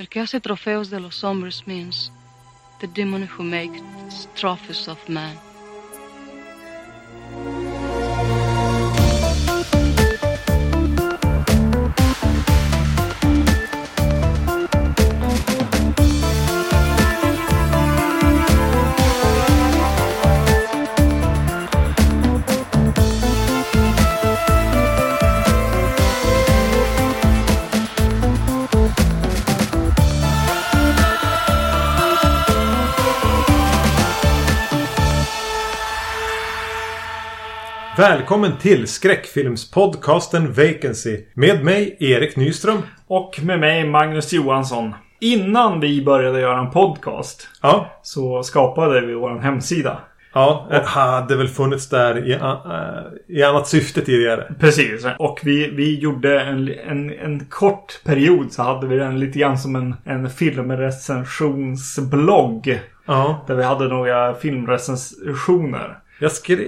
El que hace trofeos de los hombres means the demon who makes trophies of man. Välkommen till skräckfilmspodcasten Vacancy. Med mig Erik Nyström. Och med mig Magnus Johansson. Innan vi började göra en podcast Ja, så skapade vi vår hemsida. ja det hade väl funnits där i, uh, i annat syfte tidigare. Precis. Och vi, vi gjorde en, en, en kort period så hade vi den lite grann som en, en filmrecensionsblogg. Ja, Där vi hade några filmrecensioner. Jag skrev...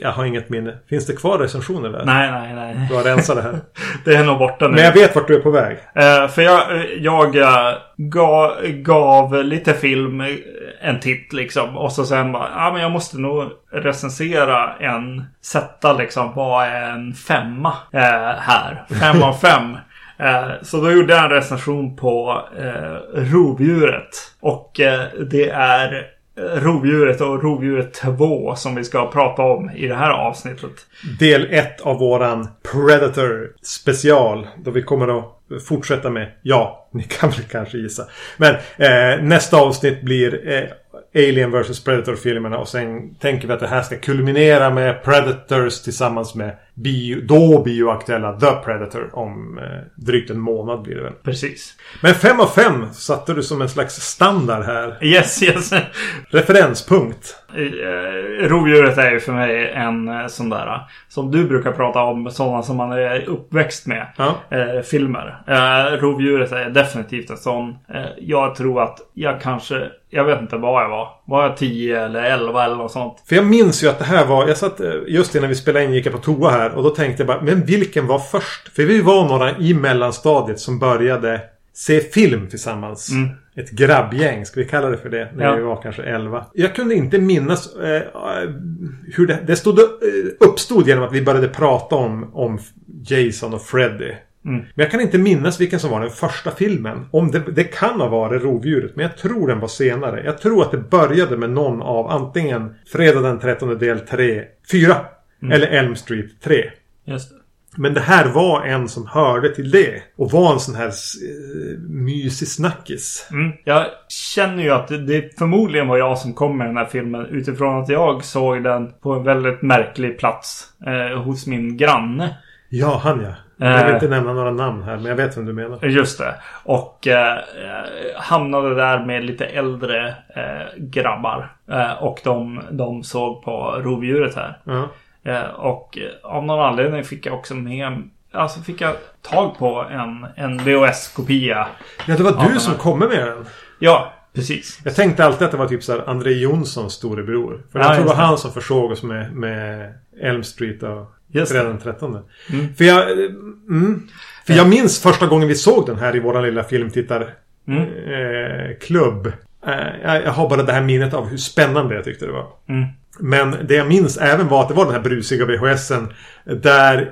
Jag har inget minne. Finns det kvar recensioner där? Nej, nej, nej. Du har rensat det här. Det är nog borta nu. Men jag vet vart du är på väg. Eh, för jag, jag eh, gav, gav lite film eh, en titt liksom. Och så sen bara, ja men jag måste nog recensera en, sätta liksom, vad är en femma eh, här? Fem av fem. Eh, så då gjorde jag en recension på eh, rovdjuret. Och eh, det är eh, Rovdjuret och Rovdjuret 2 som vi ska prata om i det här avsnittet. Del 1 av våran Predator special. Då vi kommer att fortsätta med, ja, ni kan väl kanske gissa. Men eh, nästa avsnitt blir eh, Alien vs Predator-filmerna och sen tänker vi att det här ska kulminera med Predators tillsammans med bio, då bioaktuella The Predator om eh, drygt en månad blir det väl. Precis. Men 5 av 5 satte du som en slags standard här. Yes, yes. Referenspunkt. Eh, Rovdjuret är ju för mig en eh, sån där eh, som du brukar prata om, sådana som man är uppväxt med. Ja. Eh, filmer. Eh, Rovdjuret är definitivt en sån. Eh, jag tror att jag kanske, jag vet inte vad jag var. Var jag 10 eller 11 eller något sånt? För jag minns ju att det här var, jag satt eh, just innan vi spelade in gick jag på toa här och då tänkte jag bara, men vilken var först? För vi var några i mellanstadiet som började se film tillsammans. Mm. Ett grabbgäng, ska vi kalla det för det? När Ja. vi var kanske 11. Jag kunde inte minnas eh, eh, hur det, det stod, eh, uppstod genom att vi började prata om, om Jason och Freddy. Mm. Men jag kan inte minnas vilken som var den första filmen. Om det, det kan ha varit Rovdjuret, men jag tror den var senare. Jag tror att det började med någon av antingen Fredag den 13 del 3, 4 Mm. eller Elm Street 3. Just det. Men det här var en som hörde till det. Och var en sån här eh, mysig snackis. Mm. Jag känner ju att det, det förmodligen var jag som kom med den här filmen utifrån att jag såg den på en väldigt märklig plats eh, hos min granne. Ja, han ja. Jag vill Eh. inte nämna några namn här, men jag vet vem du menar. Just det. Och eh, hamnade där med lite äldre eh, grabbar. Eh, och de, de såg på rovdjuret här. Eh, och eh, av någon anledning fick jag också med Alltså fick jag tag på en, en VHS-kopia. ja, det var du som kom med den. Ja, precis. Jag tänkte alltid att det var typ så här André Jonssons storebror. För Ja, jag tror det var han som försåg oss med, med Elm Street och Just Fredag den 13. Mm. För jag... Mm, för jag minns första gången vi såg den här i våran lilla filmtittarklubb. Mm. Eh, eh, jag, har bara det här minnet av hur spännande jag tyckte det var. Mm. Men det jag minns även var att det var den här brusiga VHSen. Där eh,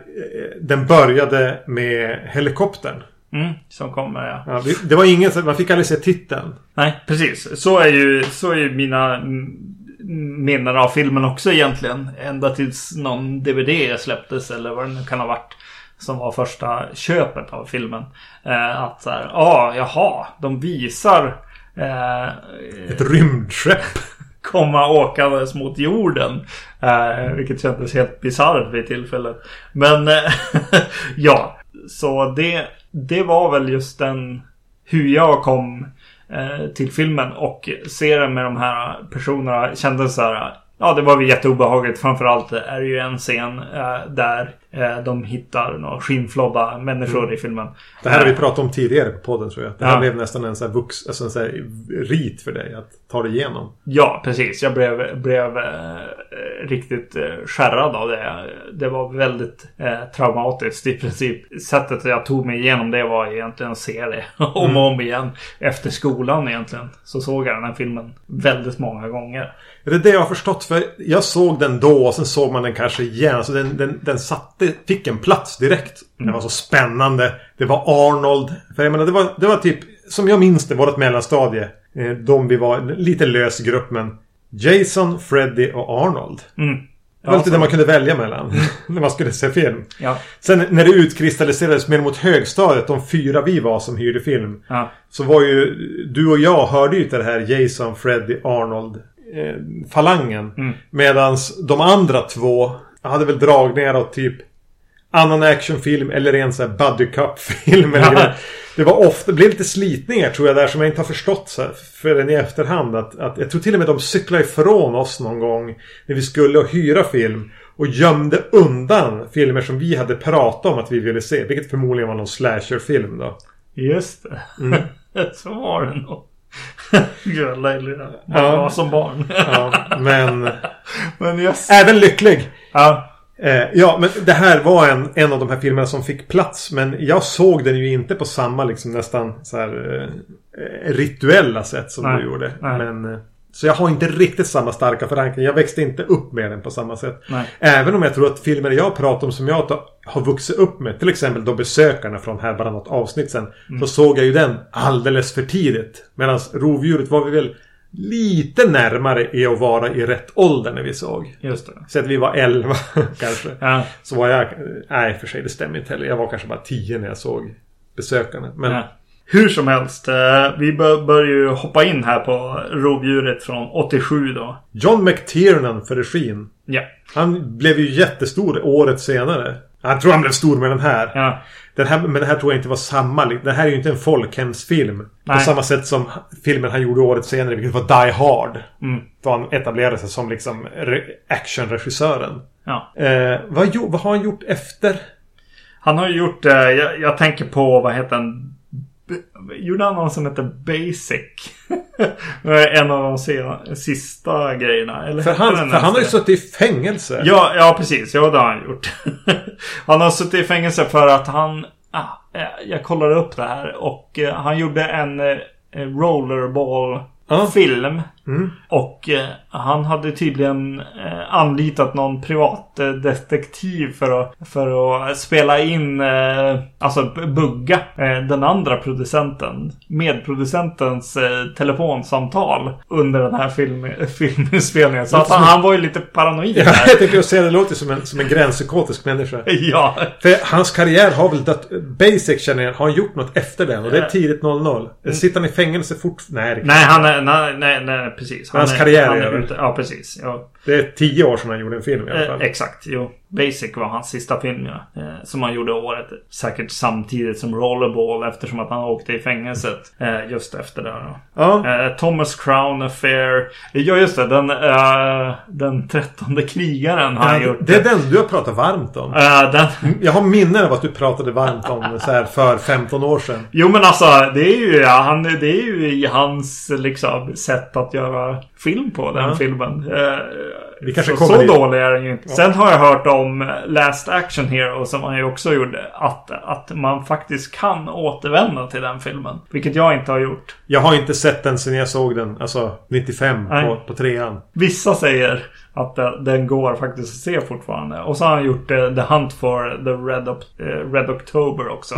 den började med helikoptern. Mm, som kommer ja. Ja, det var ingen, man fick aldrig se titeln. Nej, precis. Så är ju, så är ju mina mm, minnen av filmen också egentligen. Ända tills någon DVD släpptes eller vad det nu kan ha varit. Som var första köpet av filmen. Eh, att så här, ja, ah, jaha, de visar eh, Ett rymdskepp. komma åkandes mot jorden. Eh, vilket kändes helt bisarrt vid tillfället. Men eh, ja, så det, det var väl just den hur jag kom Eh, till filmen och ser den med de här personerna kändes så här. Ja, det var väl jätteobehagligt. Framförallt är det ju en scen eh, där de hittar några skinnflodda människor i filmen. Det här har vi Eh, pratat om tidigare på podden tror jag. Det här Ja. blev nästan en sån här, vux, alltså en sån här rit för dig att ta dig igenom. Ja, precis. Jag blev, blev eh, riktigt eh, skärrad av det. Det var väldigt eh, traumatiskt i princip. Sättet jag tog mig igenom det var egentligen att se det om och om igen. Efter skolan egentligen. Så såg jag den här filmen väldigt många gånger. Det är det jag har förstått. För jag såg den då och sen såg man den kanske igen. Alltså den, den, den satte, fick en plats direkt. Det var så spännande. Det var Arnold. För jag menar, det var, det var typ, som jag minns det, vårt mellanstadie. Eh, De vi var, lite lös grupp men Jason, Freddy och Arnold. Mm. Det var lite det man kunde välja mellan. när man skulle se film. Ja. Sen när det utkristalliserades mer mot högstadiet, de fyra vi var som hyrde film. Ja. Så var ju du och jag hörde ju till det här Jason, Freddy, Arnold eh, falangen. Mm. Medans de andra två hade väl dragningar åt typ annan actionfilm eller en sån här buddy cup-film. eller Ja. Det var ofta, det blev lite slitningar tror jag där som jag inte har förstått så här, förrän i efterhand. Att, att, jag tror till och med de cyklade ifrån oss någon gång när vi skulle hyra film. Och gömde undan filmer som vi hade pratat om att vi ville se. Vilket förmodligen var någon slasherfilm då. Just det. Mm. så var det nog. Gud vad. Man Ja. var som barn. Ja, men Men yes. även lycklig. Ja. Eh, ja, men det här var en, en av de här filmerna som fick plats. Men jag såg den ju inte på samma liksom nästan så här eh, rituella sätt som Nej, du gjorde. nej. Men, eh, så jag har inte riktigt samma starka förankring. Jag växte inte upp med den på samma sätt. Nej. Även om jag tror att filmer jag pratar om som jag har vuxit upp med. Till exempel då Besökarna från här bara något avsnitt sen. Mm. Så såg jag ju den alldeles för tidigt. Medan Rovdjuret var vi väl lite närmare i att vara i rätt ålder när vi såg. Just det. Så att vi var 11 kanske. Ja. Så var jag... Nej, för sig det stämmer inte heller. Jag var kanske bara 10 när jag såg Besökarna. Men Ja. Hur som helst. eh, Vi bör, bör ju hoppa in här på rovdjuret från 87 då. John McTiernan för regin. Ja. Han blev ju jättestor året senare. Jag tror han blev stor med den här. Ja. Den här men den här tror jag inte var samma. Det här är ju inte en folkhemsfilm. På Nej. samma sätt som filmen han gjorde året senare, vilket var Die Hard. Mm. Då han etablerade sig som liksom re- actionregissören. ja. Eh, vad, vad har han gjort efter? Han har ju gjort, eh, jag, jag tänker på, vad heter den? Gjorde han någon som heter Basic? en av de se- sista grejerna. Eller För hette han, för han har ju suttit i fängelse. Ja, ja precis. Ja, det har han gjort. han har suttit i fängelse för att han... Ah, eh, jag kollade upp det här och eh, han gjorde en eh, rollerball-film. Mm. Och eh, han hade tydligen eh, anlitat någon privat eh, detektiv för att, för att spela in, eh, alltså bugga eh, den andra producenten. Medproducentens eh, telefonsamtal under den här film, filminspelningen. Så att han, han var ju lite paranoid Ja, där. jag tänkte säga det låter som en, som en gränspsykotisk människa. Ja. För hans karriär har väl dött. Basic känner jag, har han gjort något efter den? Och det är tidigt 00. Sitter han i fängelse fort? Nej, Nej, han är... Nej, nej, nej precis. Hans är- karriär han är är över. Ja, precis. Ja. det är tio år sedan han gjorde en film i alla Eh, fall. exakt, jo. Basic var hans sista film ja. eh, Som han gjorde året. Säkert samtidigt som Rollerball eftersom att han åkte i fängelset. Eh, just efter det. Då. Ja. Eh, Thomas Crown Affair. Ja just det, den, den trettonde krigaren har han Ja, gjort. det är den du har pratat varmt om. Den, Jag har minnen av att du pratade varmt om så här för 15 år sedan. Jo men alltså det är ju, ja, han, det är ju i hans liksom, sätt att göra film på den Ja. filmen. Vi kanske så så dit. dålig är den ju inte. Sen har jag hört om Last Action Hero som han ju också gjorde. Att, att man faktiskt kan återvända till den filmen. Vilket jag inte har gjort. Jag har inte sett den sen jag såg den. Alltså 95 Nej. på, på trean. Vissa säger att den går faktiskt att se fortfarande. Och så har han gjort eh, The Hunt for the Red, Op- eh, Red October också.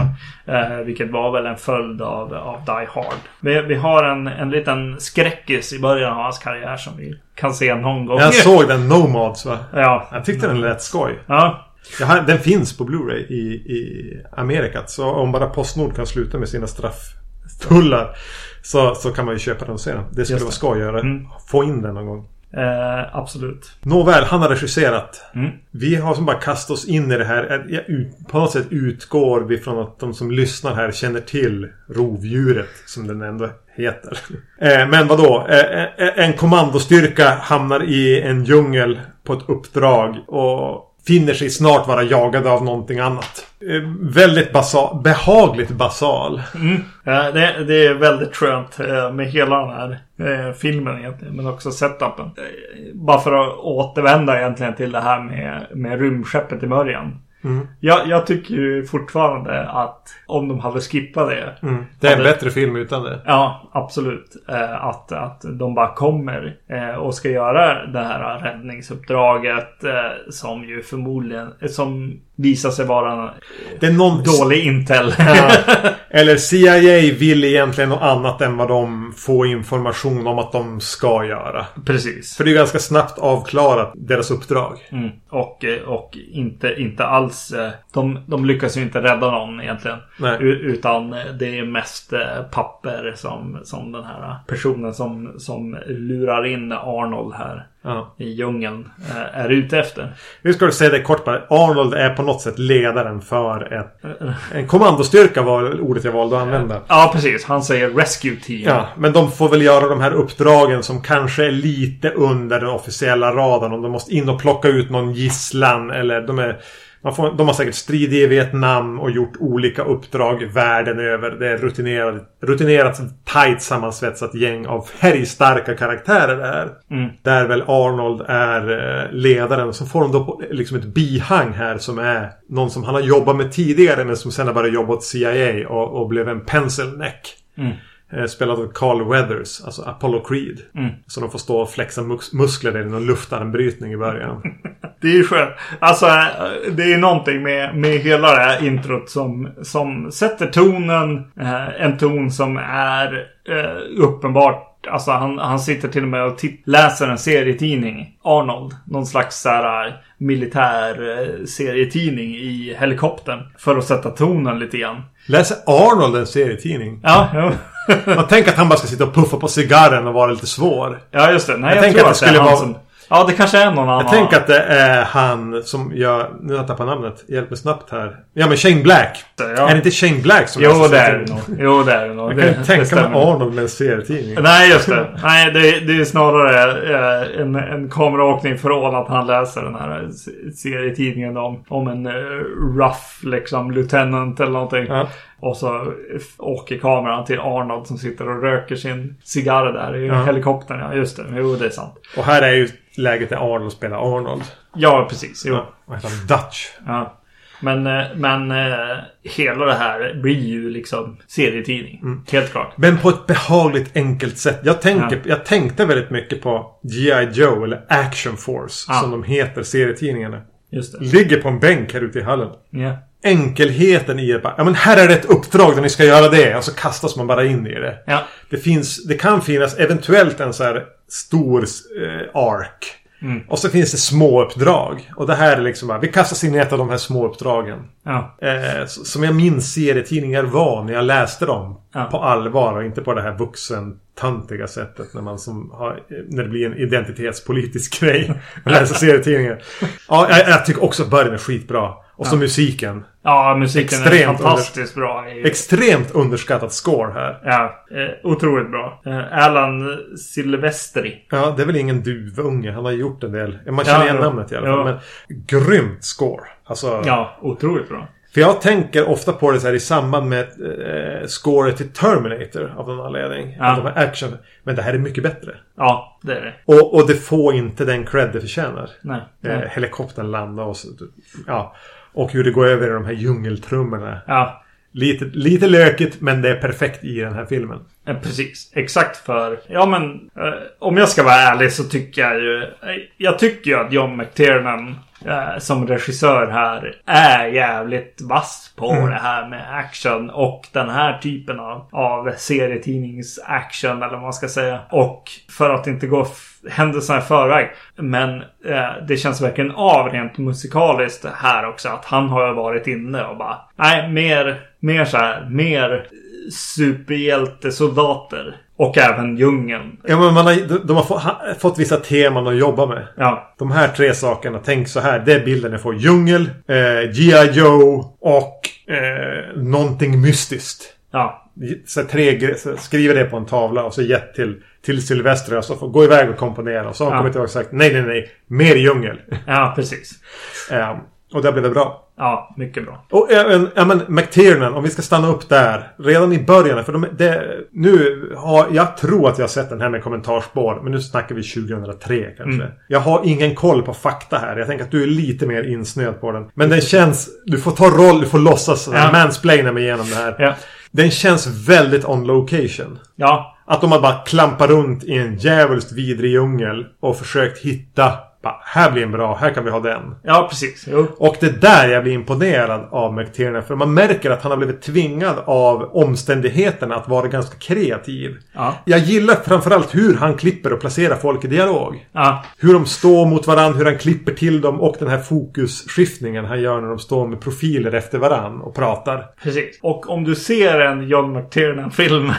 Eh, vilket var väl en följd av, av Die Hard. Vi, vi har en, en liten skräckis i början av hans karriär som vi kan se någon gång. Jag såg den Nomads va? Ja. Jag tyckte den lät skoj. Ja. Har, den finns på Blu-ray i, i Amerikat. Så om bara Postnord kan sluta med sina strafftullar. Så, så kan man ju köpa den och se den. Det skulle vara skoj att. Mm. Få in den någon gång. Eh, absolut. Nåväl, han har regisserat. Mm. Vi har som bara kastat oss in i det här. På något sätt utgår vi från att de som lyssnar här känner till rovdjuret. Som den ändå heter. Eh, men vadå? Eh, eh, en kommandostyrka hamnar i en djungel på ett uppdrag. Och finner sig snart vara jagade av någonting annat. Eh, väldigt basal, behagligt basal. Mm. Ja, det, det, är väldigt skönt eh, med hela den här eh, filmen egentligen. Men också setupen. Eh, bara för att återvända egentligen till det här med, med rymdskeppet i början. Mm. Jag, jag tycker ju fortfarande att om de hade skippat det. Mm. Det är en hade, bättre film utan det. Ja, absolut. Eh, att, att de bara kommer eh, och ska göra det här räddningsuppdraget. Eh, som ju förmodligen, som visar sig vara Det är någon... dålig intel. Eller CIA vill egentligen något annat än vad de får information om att de ska göra. Precis. För det är ganska snabbt avklarat deras uppdrag. Mm. Och, eh, och inte, inte alls... eh, De, de lyckas ju inte rädda någon egentligen. Nej. Utan det är mest eh, papper som, som den här personen som, som lurar in Arnold här Ja. i djungeln eh, är ute efter. Nu ska säga det kort bara. Arnold är på något sätt ledaren för ett... En kommandostyrka var ordet jag valde att använda. Ja, precis. Han säger Rescue Team. Ja, men de får väl göra de här uppdragen som kanske är lite under den officiella radarn. Om de måste in och plocka ut någon gisslan eller de är... Man får, de har säkert stridit i Vietnam och gjort olika uppdrag världen över. Det är rutinerat, rutinerat tight sammansvetsat gäng av färgstarka karaktärer det här. Mm. Där väl Arnold är eh, ledaren. Så får de då liksom ett bihang här som är någon som han har jobbat med tidigare men som sen har börjat jobba åt CIA och, och blev en pencil neck. Mm. Eh, Spelad av Carl Weathers, alltså Apollo Creed. Mm. Så de får stå och flexa mus- muskler i någon luftarmbrytning i början. Det är ju skönt. Alltså, eh, det är någonting med, med hela det här introt som, som sätter tonen. Eh, en ton som är eh, uppenbart Alltså han, han sitter till och med och läser en serietidning. Arnold. Någon slags så här, eh, militär eh, serietidning i helikoptern. För att sätta tonen lite grann. Läser Arnold en serietidning? Ja, ja. Man tänker att han bara ska sitta och puffa på cigarren och vara lite svår. ja just det. Nej, Jag jag, tänker att att det det, är skulle vara- som... Ja, det kanske är någon annan. Jag tänker att det är han som gör... Nu har jag tappat namnet. Hjälp mig snabbt här. Ja men Shane Black. Ja. Är det inte Shane Black som Jo, det är det nog. Jo, det är det nog. Jag Det, kan inte det tänka stämmer. mig Arnold med en serietidning. Nej, just det. Nej, det, det är snarare eh, en, en kameraåkning från att han läser den här se- serietidningen om, om en eh, rough liksom lieutenant eller någonting. Ja. Och så åker kameran till Arnold som sitter och röker sin cigarr där i Ja. helikoptern. Ja, just det. Jo, det är sant. Och här är ju läget där Arnold spelar Arnold. Ja, precis. Jo. Ja, vad heter han? Dutch. Ja. Men, eh, men eh, hela det här blir ju liksom serietidning. Mm. Helt klart. Men på ett behagligt enkelt sätt. Jag, tänker, Ja. jag tänkte väldigt mycket på G.I. Joe eller Action Force. Ja. Som de heter, serietidningarna. Just det. Ligger på en bänk här ute i hallen. Ja. Enkelheten i det. bara, Ja men här är det ett uppdrag där ni ska göra det. Och så kastas man bara in i det. Ja. Det finns, det kan finnas eventuellt en så här stor eh, ark. Mm. Och så finns det små uppdrag. Och det här är liksom bara, vi kastas in i ett av de här små uppdragen. Ja. Eh, som jag minns serietidningar var när jag läste dem. Ja. På allvar och inte på det här vuxentöntiga sättet. När man som har, när det blir en identitetspolitisk grej. Att läsa serietidningar. Ja, jag, jag tycker också att början är skitbra. Och så musiken. Ja, musiken är Extremt fantastiskt bra. I, Extremt underskattat score här. ja, eh, otroligt bra. Eh, Alan Silvestri. Ja, det är väl ingen duvunge. Han har gjort en del. Man känner Ja, igen namnet i alla fall. Ja. Men grymt score. Alltså, Ja, otroligt bra. För jag tänker ofta på det så här i samband med eh, scoret till Terminator av någon anledning. Ja. De här action. Men det här är mycket bättre. Ja, det är det. Och, och det får inte den cred det förtjänar. Nej. Eh, nej. helikoptern landar och så, Ja. Och hur det går över i de här djungeltrummorna. Ja, Lite, lite lökigt men det är perfekt i den här filmen. eh, precis. Exakt för... Ja, men eh, om jag ska vara ärlig så tycker jag ju... eh, Jag tycker ju att John McTiernan som regissör här är jävligt vass på Mm. det här med action och den här typen av, av serietidnings-action eller vad man ska säga. Och för att inte gå händelserna i förväg. Men eh, det känns verkligen av rent musikaliskt här också. Att han har varit inne och bara nej, mer, mer så här, mer superhjältesoldater. Och även djungeln. Ja, men man har, de, de har få, ha, fått vissa teman att jobba med. Ja, De här tre sakerna, tänk så här. Det är bilden jag får. Djungel, eh, G.I. Joe och eh, någonting mystiskt. Ja. Så tre, så skriver det på en tavla och så gett till, till Sylvester och så får gå iväg och komponera. Och så har han Ja. kommit tillbaka och sagt nej, nej, nej. Mer djungel. Ja, precis. Eh, och det blev bra. Ja, mycket bra. Och även, ja men McTiernan, om vi ska stanna upp där. Redan i början, för de, det, nu har, jag tror att jag har sett den här med kommentarspår. Men nu snackar vi 2003 kanske. Jag har ingen koll på fakta här. Jag tänker att du är lite mer insnöad på den. Men den känns, du får ta roll, du får låtsas ja. mansplaina mig igenom det här. Ja. Den känns väldigt on location. Ja. Att de har bara klampat runt i en djävulskt vidrig djungel och försökt hitta bara, här blir en bra, här kan vi ha den. Ja, precis. Jo. Och det är där jag blir imponerad av McTiernan. För man märker att han har blivit tvingad av omständigheterna att vara ganska kreativ. Ja. Jag gillar framförallt hur han klipper och placerar folk i dialog. Ja. Hur de står mot varandra, hur han klipper till dem och den här fokusskiftningen han gör när de står med profiler efter varandra och pratar. Precis. Och om du ser en John McTiernan-film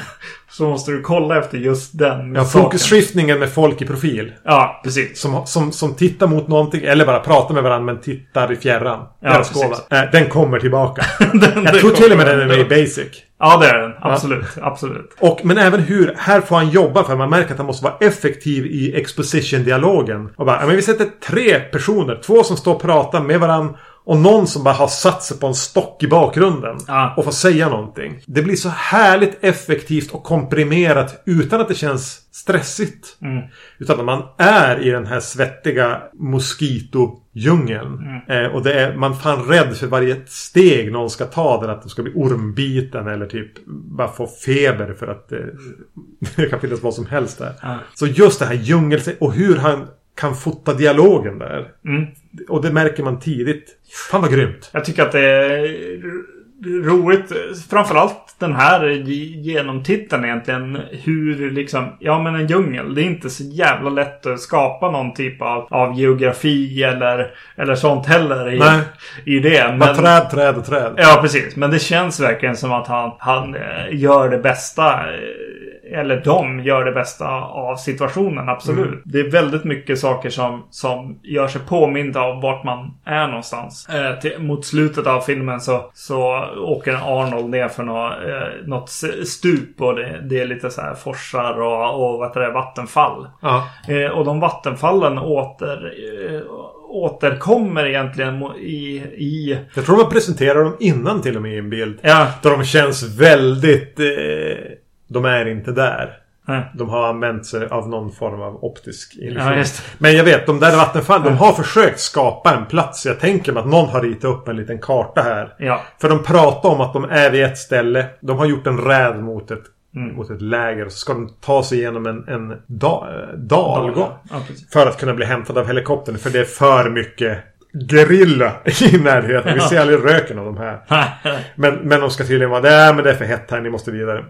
så måste du kolla efter just den Ja, fokusskiftningen med folk i profil. Ja, precis. Som, som, som tittar mot någonting eller bara pratar med varandra men tittar i fjärran. Ja. Eh, Den kommer tillbaka. Den- jag den tror till och med den är med i Basic. Ja, det är den. Absolut. Absolut. Och, men även hur, här får han jobba för man märker att han måste vara effektiv i exposition-dialogen. Och bara, ja, men vi sätter tre personer. Två som står och pratar med varandra. Och någon som bara har satt sig på en stock i bakgrunden. Ja. Och får säga någonting. Det blir så härligt effektivt och komprimerat utan att det känns stressigt. Utan att man är i den här svettiga Mosquito-djungeln. Eh, och det är, man är fan rädd för varje steg någon ska ta. Där att de ska bli ormbiten eller typ bara få feber för att eh, det kan finnas vad som helst där. Ja. Så just det här djungel och hur han kan fota dialogen där. Mm. Och det märker man tidigt. Fan vad grymt. Jag tycker att det är roligt. Framförallt den här genomtiteln egentligen. Hur liksom, ja men en djungel. Det är inte så jävla lätt att skapa någon typ av, av geografi eller, eller sånt heller i, Nej. i det. Bara träd, träd och träd. Ja, precis. Men det känns verkligen som att han, han eh, gör det bästa. Eller de gör det bästa av situationen, absolut. Mm. Det är väldigt mycket saker som, som gör sig påminda av vart man är någonstans. Eh, till, mot slutet av filmen så, så åker Arnold ner för något, eh, något stup och det, det är lite så här forsar och, och vad det, vattenfall. Ja. Eh, och de vattenfallen åter, eh, återkommer egentligen i, i Jag tror man presenterar dem innan till och med i en bild. ja, Där de känns väldigt... Eh, de är inte där. Nej. De har använt sig av någon form av optisk illusion. Ja. Men jag vet, de där Vattenfall, de har försökt skapa en plats. Jag tänker mig att någon har ritat upp en liten karta här. Ja. För de pratar om att de är vid ett ställe. De har gjort en räd mot ett, Mm. mot ett läger. Så ska de ta sig igenom en, en da, eh, dalgång. Ja. För att kunna bli hämtad av helikoptern. För det är för mycket gerilla i närheten. Vi ser aldrig röken av de här. Men, men de ska tydligen vara där, men det är för hett här, ni måste vidare.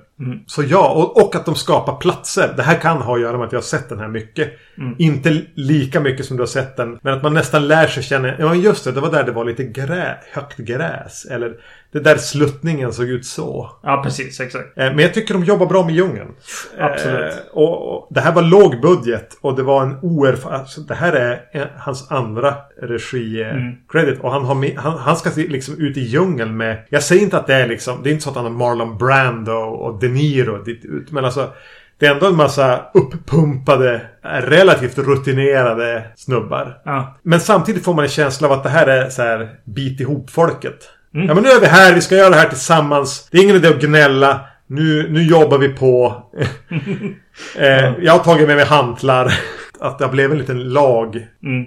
Så ja, och, och att de skapar platser. Det här kan ha att göra med att jag har sett den här mycket. Inte lika mycket som du har sett den. Men att man nästan lär sig känna, ja just det, det var där det var lite grä, högt gräs. Eller det där sluttningen såg ut så. Ja, precis. Exakt. Eh, Men jag tycker de jobbar bra med djungeln. Absolut. Eh, och, och det här var låg budget och det var en oerfaren... Alltså, det här är eh, hans andra regi-credit. Och han, har han, han ska liksom ut i djungeln med... Jag säger inte att det är liksom... Det är inte så att han har Marlon Brando och De Niro dit ut. Men alltså... Det är ändå en massa uppumpade, relativt rutinerade snubbar. Ja. Men samtidigt får man en känsla av att det här är så här bit ihop folket. Ja men nu är vi här, vi ska göra det här tillsammans. Det är ingen idé att gnälla. Nu, nu jobbar vi på. eh, jag har tagit med mig hantlar. Att det blev en liten lag Mm.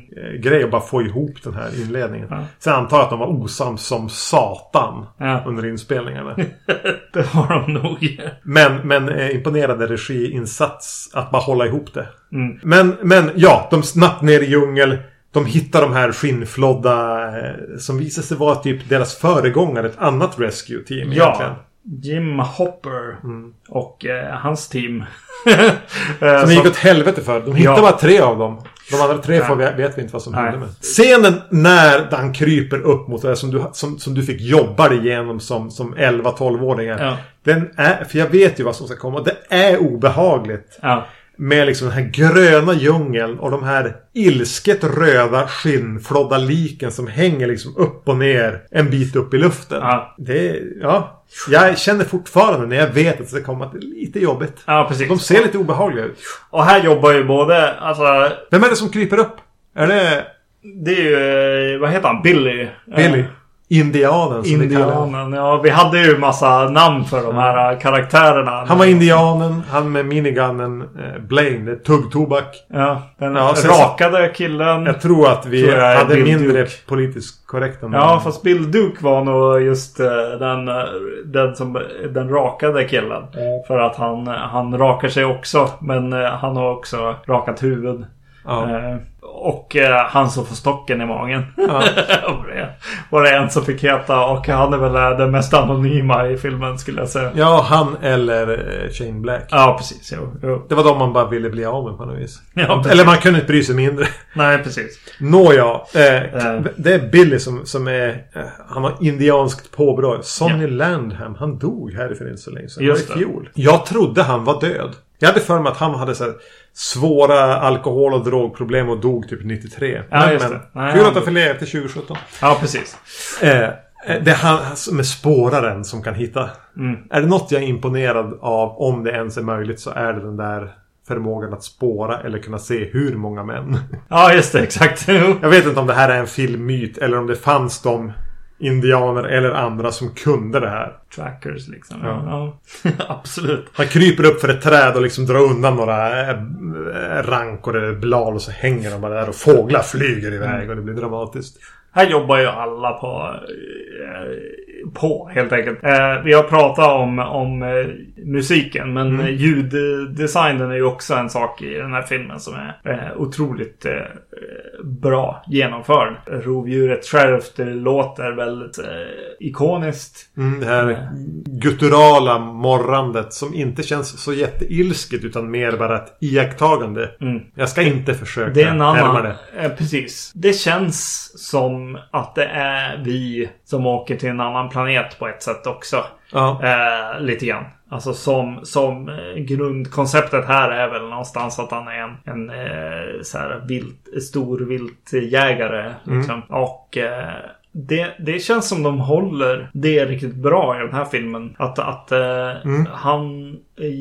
eh, att bara få ihop den här inledningen. Ja. Sen antar jag att de var osams som satan Ja. under inspelningarna. Det har de nog. Men, men eh, imponerande regiinsats att bara hålla ihop det. Mm. Men, men ja, de snabbt ner i djungel. De hittar de här skinnflodda eh, som visar sig vara typ deras föregångare. Ett annat rescue team egentligen. Ja. Jim Hopper och eh, hans team. Eh, Som som- gick åt helvete för. De hittade Ja. bara tre av dem. De andra tre får vet vi inte vad som Nej. hände med. Scenen när han kryper upp mot det där som du, som, som du fick jobba dig igenom som, som 11-12-åringar. Ja. Den är, för jag vet ju vad som ska komma. Det är obehagligt. Ja. Med liksom den här gröna djungeln och de här ilsket röda skinnflodda liken som hänger liksom upp och ner en bit upp i luften. Ja. Det ja. Jag känner fortfarande när jag vet att det kommer att det är lite jobbigt. Ja, precis. De ser lite obehagliga ut. Och här jobbar ju både, alltså... Vem är det som kryper upp? Är det Det är ju, eh, vad heter han? Billy. Billy? Eh, Indianen som. Indianen. Ja, vi hade ju massa namn för de här eh, karaktärerna. Han var indianen, han med minigunnen, eh, Blaine, tuggtobak. Ja, den Ja, rakade killen. Jag tror att vi Tror hade Bill mindre Duke. politiskt korrekta namn. Ja, fast Bill Duke var nog just eh, den, eh, den som den rakade killen. För att han, han rakar sig också. Men eh, han har också rakat huvud. Ja. Eh, Och eh, han som får stocken i magen. Ja. var, det, var en som fick heta. Och han är väl eh, den mest anonyma i filmen skulle jag säga. ja, han eller Shane Black. Ja, precis. Jo, jo. Det var de man bara ville bli av med på något vis. Ja, eller man kunde inte bry sig mindre. Nej, precis. Nåja, eh, Eh. det är Billy som, som är... Han har indianskt påbrå. Sonny Landham, han dog här för inte så länge sedan. Just det. i fjol. Jag trodde han var död. Jag hade för mig att han hade så här, svåra alkohol och drogproblem och dog typ 93. Ja, just det. Nej, Kul att han förlevde till 2017. Ja, precis. Eh, eh, det är han är spåraren som kan hitta. Mm. Är det något jag är imponerad av, om det ens är möjligt, så är det den där förmågan att spåra eller kunna se hur många män. Ja, just det. Exakt. Jag vet inte om det här är en filmmyt eller om det fanns de indianer eller andra som kunde det här. Trackers liksom. Ja. Ja. Absolut. Han kryper upp för ett träd och liksom drar undan några äh, rankor eller blad och så hänger de bara där och fåglar flyger iväg och det blir dramatiskt. Här jobbar ju alla på, eh, på helt enkelt. Eh, vi har pratat om, om eh, musiken men Mm. mm. ljuddesignen är ju också en sak i den här filmen som är eh, otroligt eh, bra genomförd. Rovdjuret det låter väldigt eh, ikoniskt. Mm, det här gutturala morrandet som inte känns så jätteilsket utan mer bara ett iakttagande. Mm. Jag ska inte försöka Det är en annan... det. Eh, precis. Det känns som att det är vi som åker till en annan planet på ett sätt också. Ja. Eh, lite grann. Alltså som, som eh, grundkonceptet här är väl någonstans att han är en, en eh, så här vilt, stor viltjägare. Liksom. Och eh, det, det känns som de håller det riktigt bra i den här filmen. Att, att eh, han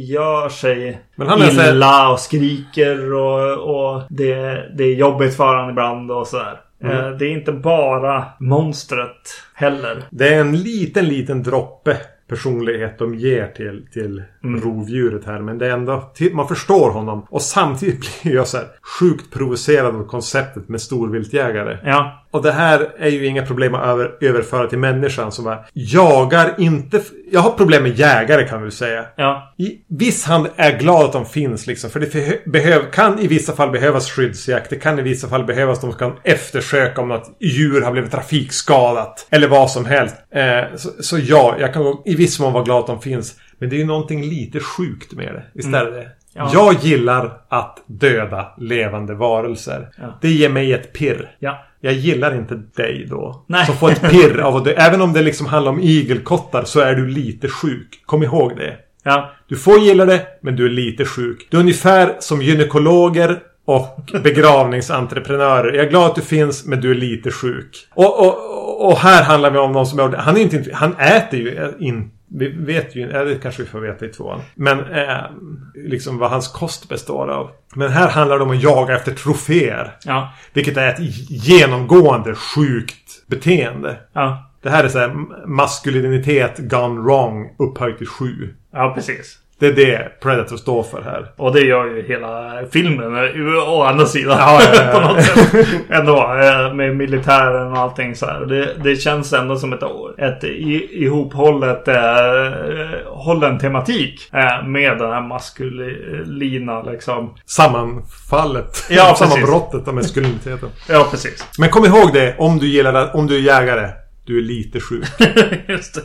gör sig Men han illa och skriker och, och det, det är jobbigt för honom ibland och sådär. Eh, det är inte bara monstret heller. Det är en liten, liten droppe personlighet de ger till, till Mm. rovdjuret här. Men det är ändå... till- Man förstår honom. Och samtidigt blir jag så här sjukt provocerad av konceptet med storviltjägare. Ja, Och det här är ju inga problem att över, överföra till människan som bara jagar inte... Jag har problem med jägare kan vi säga. ja, I viss hand är glad att de finns liksom. För det behöv, kan i vissa fall behövas skyddsjakt. Det kan i vissa fall behövas de som kan eftersöka om något djur har blivit trafikskadat. Eller vad som helst. Eh, så, så ja, jag kan i viss mån vara glad att de finns. Men det är ju någonting lite sjukt med det. Visst är det det? Ja. Jag gillar att döda levande varelser. Ja. Det ger mig ett pirr. ja. Jag gillar inte dig då. Nej. Som får ett pirr av att. Även om det liksom handlar om igelkottar så är du lite sjuk. Kom ihåg det. Ja, Du får gilla det, men du är lite sjuk. Du är ungefär som gynekologer och begravningsentreprenörer. Jag är glad att du finns, men du är lite sjuk. Och, och, och här handlar det om någon som är... Han är inte... Han äter ju in... Vi vet ju... Ja, det kanske vi får veta i tvåan. Men eh, liksom vad hans kost består av. Men här handlar det om att jaga efter troféer. ja, Vilket är ett genomgående sjukt beteende. ja. Det här är så här maskulinitet gone wrong upphöjt till sju. Ja, precis. Det är det Predator står för här. Och det gör ju hela filmen eh, å andra sidan. Ja, ja, ja. på något sätt. Ändå. eh, Med militären och allting så här. Det, det känns ändå som ett, ett ihophållet eh, hållen tematik. Eh, med den här maskulina liksom. Sammanfallet. Ja. Sammanbrottet av maskuliniteten. Ja, precis. Men kom ihåg det om du gillar om du är jägare. Du är lite sjuk. Just det.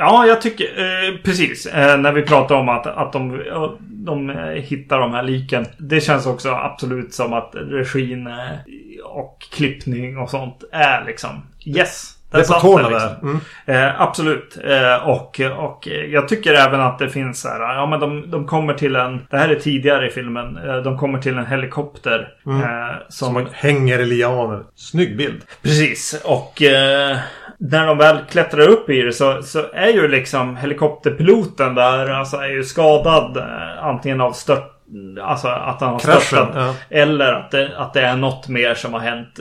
Ja, jag tycker eh, precis. Eh, när vi pratar om att, att de, eh, de eh, hittar de här liken. Det känns också absolut som att regin eh, och klippning och sånt är liksom yes. Det är på tårna liksom. där. Mm. Eh, absolut. Eh, och, och jag tycker även att det finns så här. Ja men de, de kommer till en. Det här är tidigare i filmen. Eh, de kommer till en helikopter. Eh, som, Som hänger i lianer. Snygg bild. Precis. Och eh, när de väl klättrar upp i det så, så är ju liksom helikopterpiloten där. Alltså är ju skadad. Eh, antingen av stört. Alltså att han har Kraschen, störtat. ja. Eller att det, att det är något mer som har hänt.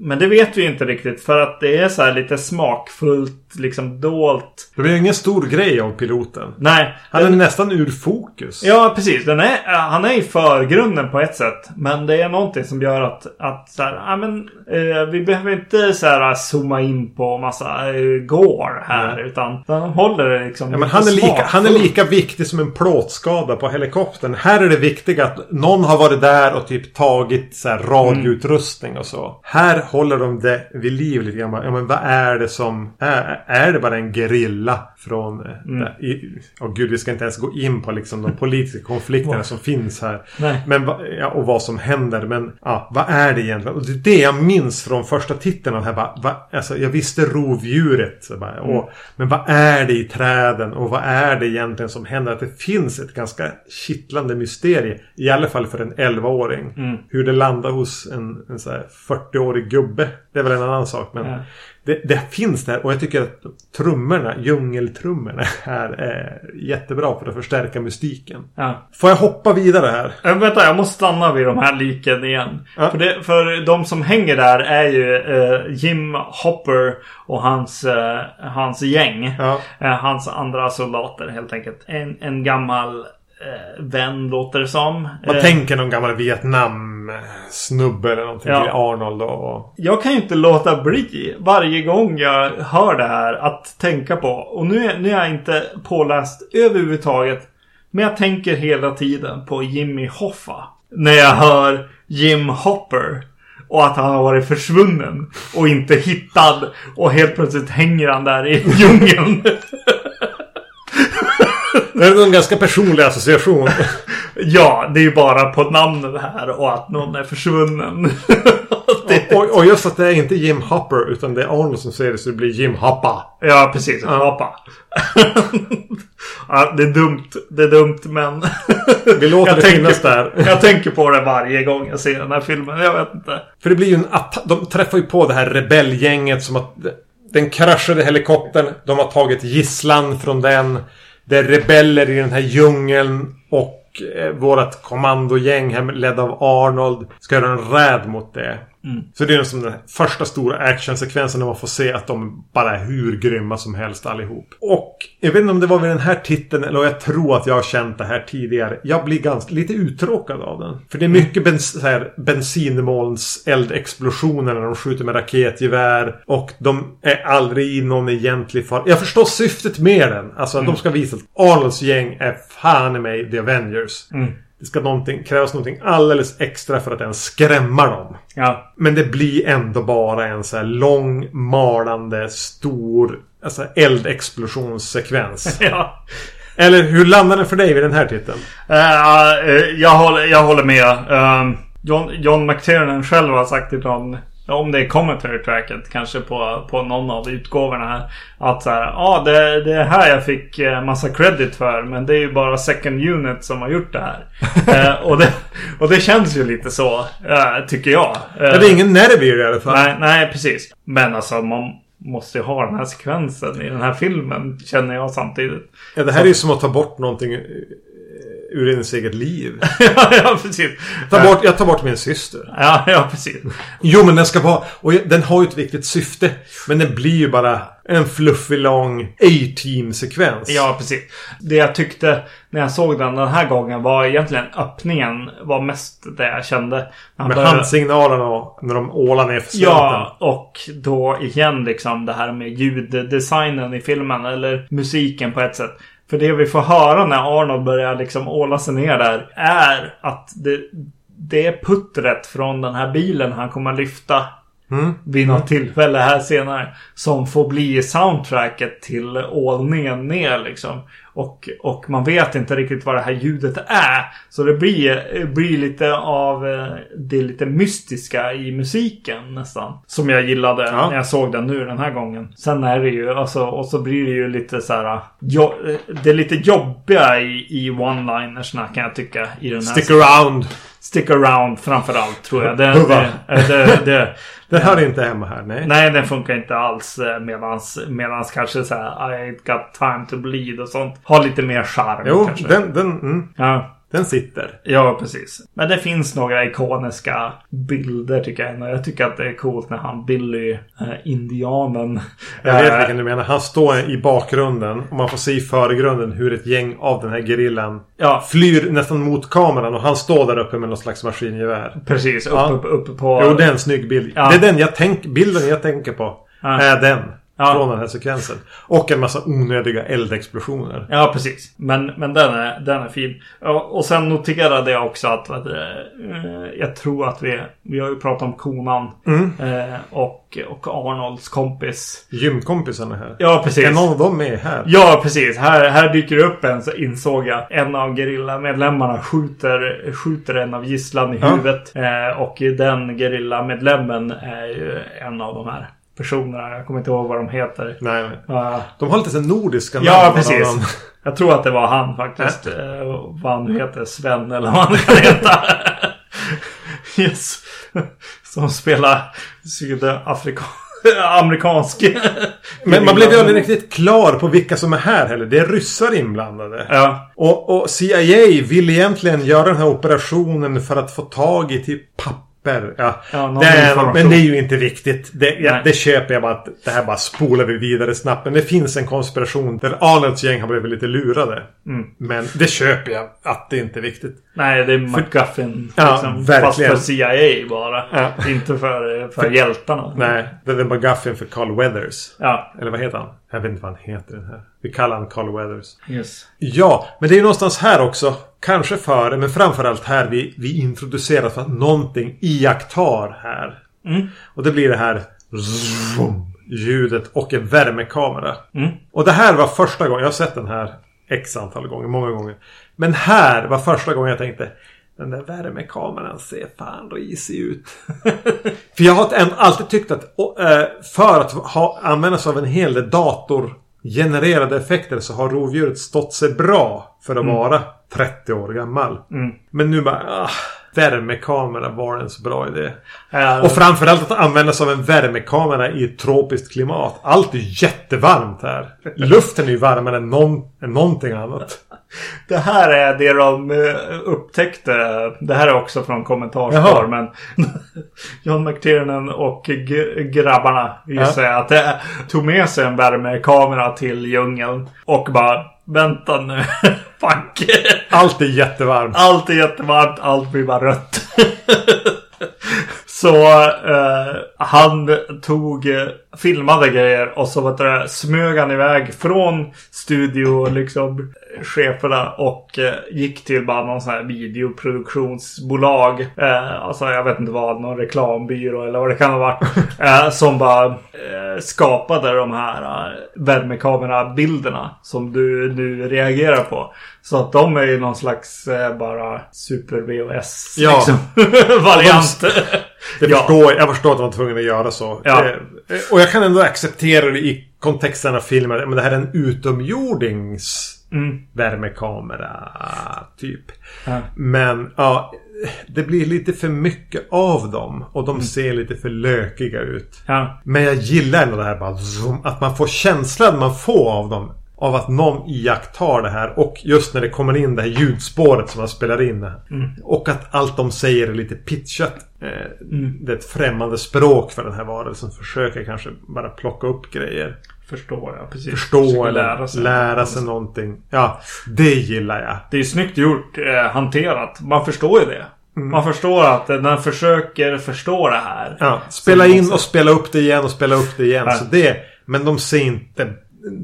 Eh, men det vet vi inte riktigt. För att det är så lite smakfullt. Liksom dolt. Det blir ingen stor grej av piloten. Nej. Han är den- nästan ur fokus. Ja, precis. Är, eh, han är i förgrunden på ett sätt. Men det är någonting som gör att, att så här, ja, men, eh, vi behöver inte så här, zooma in på massa eh, gore här. Nej. Utan han håller det liksom Ja, men han, är lika, han är lika viktig som en plåtskada på helikoptern. Här är det viktiga att någon har varit där och typ tagit så här radioutrustning och så. Här håller de det vid liv lite grann. Ja, men vad är det som... Är, är det bara en gerilla från... eh, i, oh, gud, vi ska inte ens gå in på liksom de politiska konflikterna som finns här. Nej. Men, va- ja, och vad som händer. Men ja, vad är det egentligen? Och det är det jag minns från första titeln. Här, bara, va, alltså, jag visste rovdjuret. Så bara, och, men vad är det i träden? Och vad är det egentligen som händer? Att det finns ett ganska kittlande mysterie. I alla fall för en 11-åring. Hur det landar hos en, en så här 40-årig gubbe. Det är väl en annan sak. Men Ja. Det, det finns där. Och jag tycker att trummorna, djungeltrummorna, här är jättebra för att förstärka mystiken. Ja. Får jag hoppa vidare här? Äh, vänta, jag måste stanna vid de här liken igen. Ja. För, det, för de som hänger där är ju eh, Jim Hopper och hans, eh, hans gäng. Ja. Eh, hans andra soldater helt enkelt. En, en gammal eh, vän låter det som. Man Eh, tänker någon gammal Vietnam-snubbe eller någonting Ja. till Arnold och... Jag kan ju inte låta bli varje gång jag hör det här att tänka på. Och nu är, nu är jag inte påläst överhuvudtaget. Men jag tänker hela tiden på Jimmy Hoffa. När jag hör Jim Hopper. Och att han har varit försvunnen. Och inte hittad. Och helt plötsligt hänger han där i djungeln. Det är en ganska personlig association. ja, det är ju bara på namnet här. Och att någon är försvunnen. det, och, och just att det är inte Jim Hopper utan det är Arnold som säger det så det blir Jim Hoppa. Ja, precis. Hoppa. ja, det är dumt. Det är dumt, men... Vi låter Jag det finnas där. jag tänker på det varje gång jag ser den här filmen. Jag vet inte. För det blir ju en attack. De träffar ju på det här rebellgänget som att den kraschade helikoptern. De har tagit gisslan från den. Det är rebeller i den här djungeln. Och eh, vårat kommandogäng här ledd av Arnold ska göra en räd mot det. Så det är som den första stora actionsekvensen när man får se att de bara är hur grymma som helst allihop. Och jag vet inte om det var vid den här titeln eller jag tror att jag har känt det här tidigare. Jag blir ganska lite uttråkad av den. För det är mycket bens så här, bensinmolns eldexplosioner när de skjuter med raketgevär. Och de är aldrig i någon egentlig fara. Jag förstår syftet med den. Alltså att de ska visa att Arnolds gäng är fan i mig The Avengers. Det ska någonting, krävas någonting alldeles extra för att ens skrämma dem. Ja. Men det blir ändå bara en så här lång, malande, stor alltså eldexplosionssekvens. ja. Eller hur landar den för dig vid den här titeln? Eh, eh, jag, håller, jag håller med. Um, John, John McTiernan själv har sagt i någon om det är commentary tracket kanske på, på någon av utgåvorna här. Att så här, ja ah, det, det är här jag fick eh, massa credit för. Men det är ju bara second unit som har gjort det här. Eh, och, det, och det känns ju lite så, eh, tycker jag. Eh, det är ingen nerv i det i alla fall. nej, nej, precis. Men alltså man måste ju ha den här sekvensen i den här filmen. Känner jag samtidigt. Ja, det här är ju som att ta bort någonting eh, ur ens eget liv. ja, precis. Ta bort, jag tar bort min syster. Ja, ja, precis. Jo, men den ska vara... Och den har ju ett viktigt syfte. Men den blir ju bara en fluffig lång A-team-sekvens. Ja, precis. Det jag tyckte när jag såg den den här gången var egentligen öppningen var mest det jag kände. När han Med började- handsignalerna och när de ålar ner för slänten. Ja, och då igen liksom det här med ljuddesignen i filmen. Eller musiken på ett sätt. För det vi får höra när Arnold börjar liksom åla sig ner där är att det, det är puttret från den här bilen han kommer att lyfta Mm. vid något tillfälle här senare. Som får bli soundtracket till ålningen ner liksom. Och, och man vet inte riktigt vad det här ljudet är. Så det blir, blir lite av eh, det lite mystiska i musiken nästan. Som jag gillade Ja. när jag såg den nu den här gången. Sen är det ju, alltså, och så blir det ju lite så här. Jo, det är lite jobbiga i, i one-linersna kan jag tycka. I den här Stick around. Stick around framförallt tror jag. Det, det, det, det, Den hör inte hemma här, nej. nej, den funkar inte alls. eh, Medans, medans kanske så här I ain't got time to bleed och sånt. Har lite mer charm Jo, kanske. den, den, mm, Ja. Den sitter. Ja, precis. Men det finns några ikoniska bilder tycker jag. Och jag tycker att det är coolt när han Billy, eh, indianen. Jag vet eh, vilken du menar. Han står i bakgrunden och man får se i förgrunden hur ett gäng av den här gerillan Ja, flyr nästan mot kameran och han står där uppe med någon slags maskingevär. precis. Uppe Ja. upp, upp på... Jo, det är en snygg bild. Ja. Det är den jag tänk, bilden jag tänker på. Är den. Ja. Från den här sekvensen. Och en massa onödiga eldexplosioner. Ja, precis. Men, men den, är, den är fin. Och sen noterade jag också att heter det, eh, jag tror att vi, vi har ju pratat om konan Mm. eh, och, och Arnolds kompis. Gymkompisarna här. Ja, precis. Är någon av dem med här? Ja, precis. Här, här dyker det upp en, så insåg jag. En av gerillamedlemmarna skjuter, skjuter en av gisslan i Ja. huvudet. Eh, och den gerillamedlemmen är ju en av de här personerna. Jag kommer inte ihåg vad de heter. Nej. Ja, De har lite så nordiska Ja, namn, precis. någon annan. Jag tror att det var han faktiskt. Eh, vad han nu heter. Sven eller vad han kan heta. yes. Som spelar sydafrikansk... Amerikansk. Men man blev ju aldrig riktigt klar på vilka som är här heller. Det är ryssar inblandade. Ja. Och, och CIA vill egentligen göra den här operationen för att få tag i typ papper. Ja, Ja, någon det är, men det är ju inte viktigt. Det, ja, det köper jag bara att det här bara spolar vi vidare snabbt. Men det finns en konspiration där Arnolds gäng har blivit lite lurade. Mm. Men det köper jag att det inte är viktigt. Nej, det är McGuffin. Ja, liksom, verkligen. Fast för CIA bara. Ja. Inte för, för hjältarna. Nej, det är McGuffin för Carl Weathers. Ja, Eller vad heter han? Jag vet inte vad han heter den här. Vi kallar han Carl Weathers. yes. Ja, men det är ju någonstans här också. Kanske före, men framförallt här vi, vi introducerar för att någonting iakttar här. Mm. Och det blir det här zoom, ljudet och en värmekamera. Mm. Och det här var första gången, jag har sett den här x antal gånger, många gånger. Men här var första gången jag tänkte den där värmekameran ser fan risig ut. för jag har alltid tyckt att eh, för att ha, använda sig av en hel del datorgenererade effekter så har rovdjuret stått sig bra för att vara 30 år gammal. Mm. Men nu bara... Ah, värmekamera var en så bra idé. Och framförallt att använda sig av en värmekamera i ett tropiskt klimat. Allt är jättevarmt här. Luften är ju varmare än, någon, än någonting annat. Det här är det de eh, upptäckte. Det här är också från kommentarsspår. Men John McTiernan och grabbarna gissar jag att det tog med sig en värmekamera till djungeln. Och bara vänta nu. Fuck. Allt är jättevarmt. Allt är jättevarmt. Allt blir bara rött. Så eh, han tog, eh, filmade grejer och så vet du, smög han iväg från studio liksom cheferna och eh, gick till bara någon sån här videoproduktionsbolag. Eh, alltså jag vet inte vad, någon reklambyrå eller vad det kan ha varit. eh, som bara eh, skapade de här eh, värmekamerabilderna som du nu reagerar på. Så att de är ju någon slags eh, bara super VHS Ja. liksom, variant. Det Ja. förstår, jag förstår att de var tvungna att göra så. Ja. Eh, Och jag kan ändå acceptera det i kontexten av filmen. Men det här är en utomjordings Mm. värmekamera. Typ. Ja. Men ja, det blir lite för mycket av dem. Och Mm. de ser lite för lökiga ut. Men jag gillar ändå det här bara zoom, Att man får känslan man får av dem. Av att någon iakttar det här. Och just när det kommer in det här ljudspåret som man spelar in. Mm. Och att allt de säger är lite pitchat. Eh, Mm. Det är ett främmande språk för den här varelsen. Försöker kanske bara plocka upp grejer. Förstår jag. Precis. Förstå Försöker eller lära sig. lära sig någonting. Ja, det gillar jag. Det är ju snyggt gjort, eh, hanterat. Man förstår ju det. Mm. Man förstår att den försöker förstå det här. Ja, spela in och spela upp det igen och spela upp det igen. Ja. Så det, men de ser inte...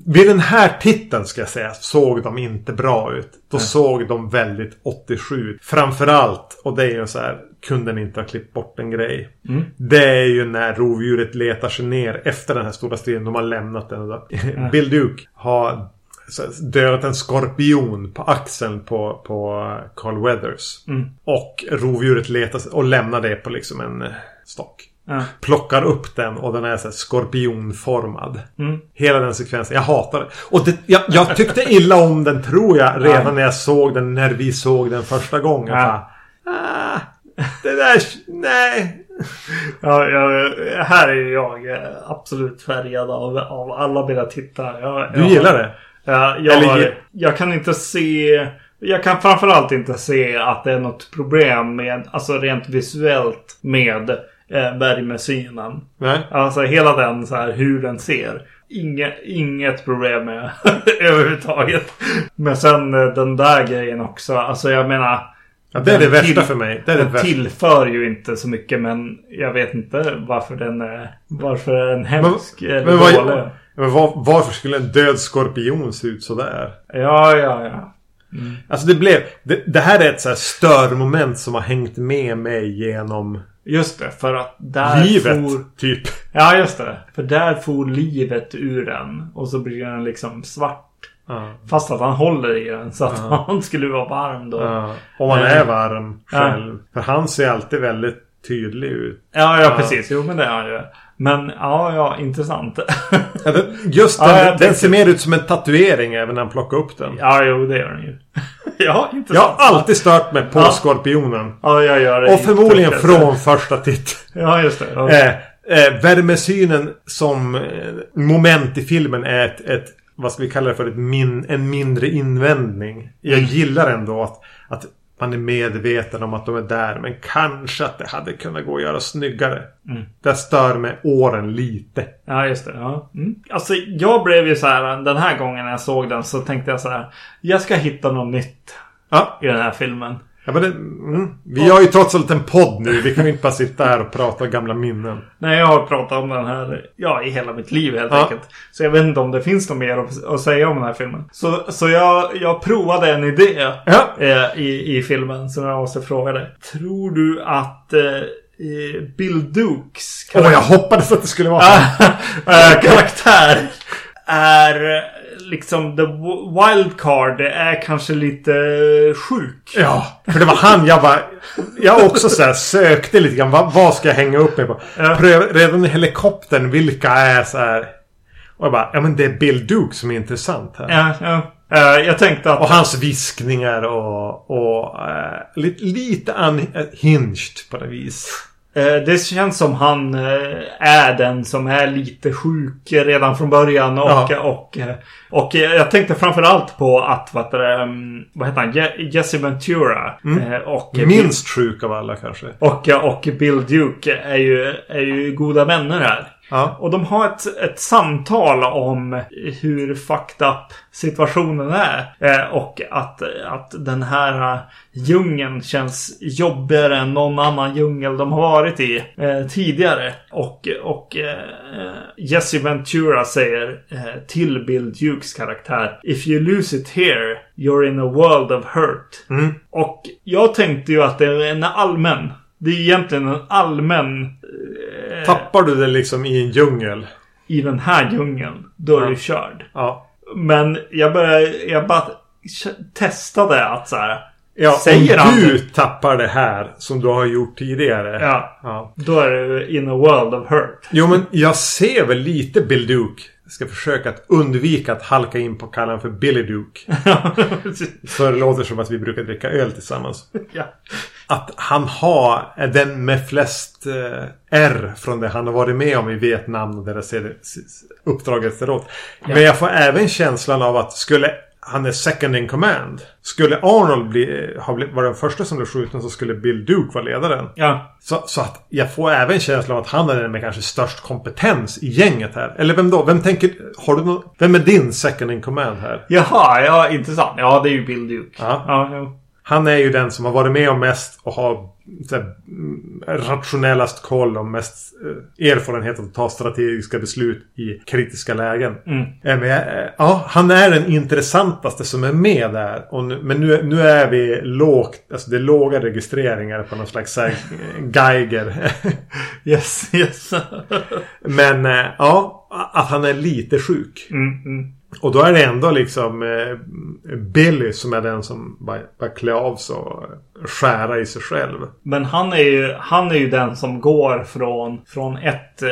Vid den här titeln ska jag säga såg de inte bra ut. Då såg de väldigt 87 ut. Framförallt, och det är ju så här, kunden inte har klippt bort en grej. Mm. Det är ju när rovdjuret letar sig ner efter den här stora striden. De har lämnat den. Då. Bill Duke har dödat en skorpion på axeln på, på Carl Weathers. Mm. Och rovdjuret letar sig- och lämnar det på liksom en eh, stock. Ja. Plockar upp den och den är så skorpionformad. Mm. Hela den sekvensen. Jag hatar det. Och det, jag, jag tyckte illa om den tror jag redan Ja. när jag såg den. När vi såg den första gången. Ja. Bara, ah, det där... Nej. Ja, jag, här är ju jag eh, absolut färgad av, av alla mina tittare. Jag, Du jag, gillar det? Ja, jag, Eller jag kan inte se... Jag kan framförallt inte se att det är något problem med, alltså rent visuellt med eh, värmesynen. Nej. Alltså hela den så här hur den ser. Inge, inget problem med överhuvudtaget. Men sen eh, den där grejen också. Alltså jag menar. Ja, det är det den värsta för mig. Det är det den värsta. tillför ju inte så mycket men jag vet inte varför den är, varför den är hemsk eller Men vad, dålig. men var, varför skulle en död skorpion se ut sådär? Ja, ja, ja. Alltså det blev... Det, det här är ett så här störmoment som har hängt med mig genom Just det, för att där livet. for... Typ. Ja, just det. För där for livet ur den. Och så blir den liksom svart. Ja. Fast att han håller i den så att han skulle vara varm då. Ja, Ja. Om man Eh. är varm själv. För han ser alltid väldigt tydlig ut. ja, precis. Jo, men det är han ju. Men ja, ja, intressant. Ja, det, just Ja, den, jag den tänkte- ser mer ut som en tatuering även när han plockar upp den. ja, jo, det gör den ju. ja, Jag intressant. har alltid stört mig på Ja. skorpionen. Ja, jag gör det. Och förmodligen från första titt. Ja, just det. Ja. Eh, eh, värmesynen som eh, moment i filmen är ett, ett vad ska vi kalla det för, ett min, en mindre invändning. Jag Mm. gillar ändå att, att man är medveten om att de är där. Men kanske att det hade kunnat gå att göra snyggare. Mm. Det stör mig åren lite. Ja, just det. Ja. Mm. Alltså, jag blev ju så här, den här gången när jag såg den så tänkte jag så här. Jag ska hitta något nytt Ja, i den här filmen. Ja men det, mm. Vi har ju trots allt en podd nu. Vi kan ju inte bara sitta här och prata gamla minnen. Nej, jag har pratat om den här ja, i hela mitt liv helt Ja. enkelt. Så jag vet inte om det finns något mer att, att säga om den här filmen. Så, så jag, jag provade en idé Ja. eh, i, i filmen som jag måste fråga dig. Tror du att eh, Bill Dukes Åh, jag hoppades att det skulle vara äh, karaktär är liksom the wildcard är kanske lite sjuk. Ja, för det var han jag bara... Jag också så här sökte lite grann. Vad, vad ska jag hänga upp mig på? Ja. Pröv, redan i helikoptern, vilka är så här... Och jag bara, ja men det är Bill Duke som är intressant här. Ja, ja. Eh, jag tänkte att... Och hans viskningar och... och eh, lite, lite unhinged på det vis. Eh, Det känns som han eh, är den som är lite sjuk redan från början. Och, Ja. och, eh, och jag tänkte framförallt på att vad, um, vad heter han? Je- Jesse Ventura. eh, Och, Minst sjuk av alla kanske. och, och Bill Duke är ju, är ju goda vänner här. Ja. Och de har ett, ett samtal om hur fucked up situationen är. Eh, och att, att den här eh, djungeln känns jobbigare än någon annan djungel de har varit i eh, tidigare. Och, och eh, Jesse Ventura säger eh, till Bill Dukes karaktär If you lose it here, you're in a world of hurt. Mm. Och jag tänkte ju att det är en allmän. Det är egentligen en allmän eh, Tappar du det liksom i en djungel? i den här djungeln, då är Ja. du körd. Ja. Men jag började, jag bara testade att så här. Ja, Säger om han du det? tappar det här som du har gjort tidigare. Ja, ja. då är du in a world of hurt. Jo, men jag ser väl lite Bill Duke. Jag ska försöka att undvika att halka in på att kalla honom för Billy Duke. Så det låter som att vi brukar dricka öl tillsammans. ja. Att han har den med flest eh, R från det han har varit med om i Vietnam och deras uppdrag efteråt. Men jag får även känslan av att skulle han är second in command. Skulle Arnold bli, ha blivit, vara den första som blev skjuten så skulle Bill Duke vara ledaren. ja. Så, så att jag får även känslan av att han är den med kanske störst kompetens i gänget här. Eller vem då? Vem tänker... Har du någon, Vem är din second in command här? Jaha, ja intressant. Ja, det är ju Bill Duke. Ja. ja, ja. Han är ju den som har varit med om mest och har här, mm, rationellast koll och mest eh, erfarenhet av att ta strategiska beslut i kritiska lägen. Mm. Eh, Men, eh, ja, han är den intressantaste som är med där. Och nu, men nu, nu är vi lågt, alltså det är låga registreringar på någon slags här, Geiger. Yes, yes. men ja, att han är lite sjuk. mm, mm. Och då är det ändå liksom eh, Billy som är den som bara, bara klär av sig och skära i sig själv. Men han är ju, han är ju den som går från, från ett... eh,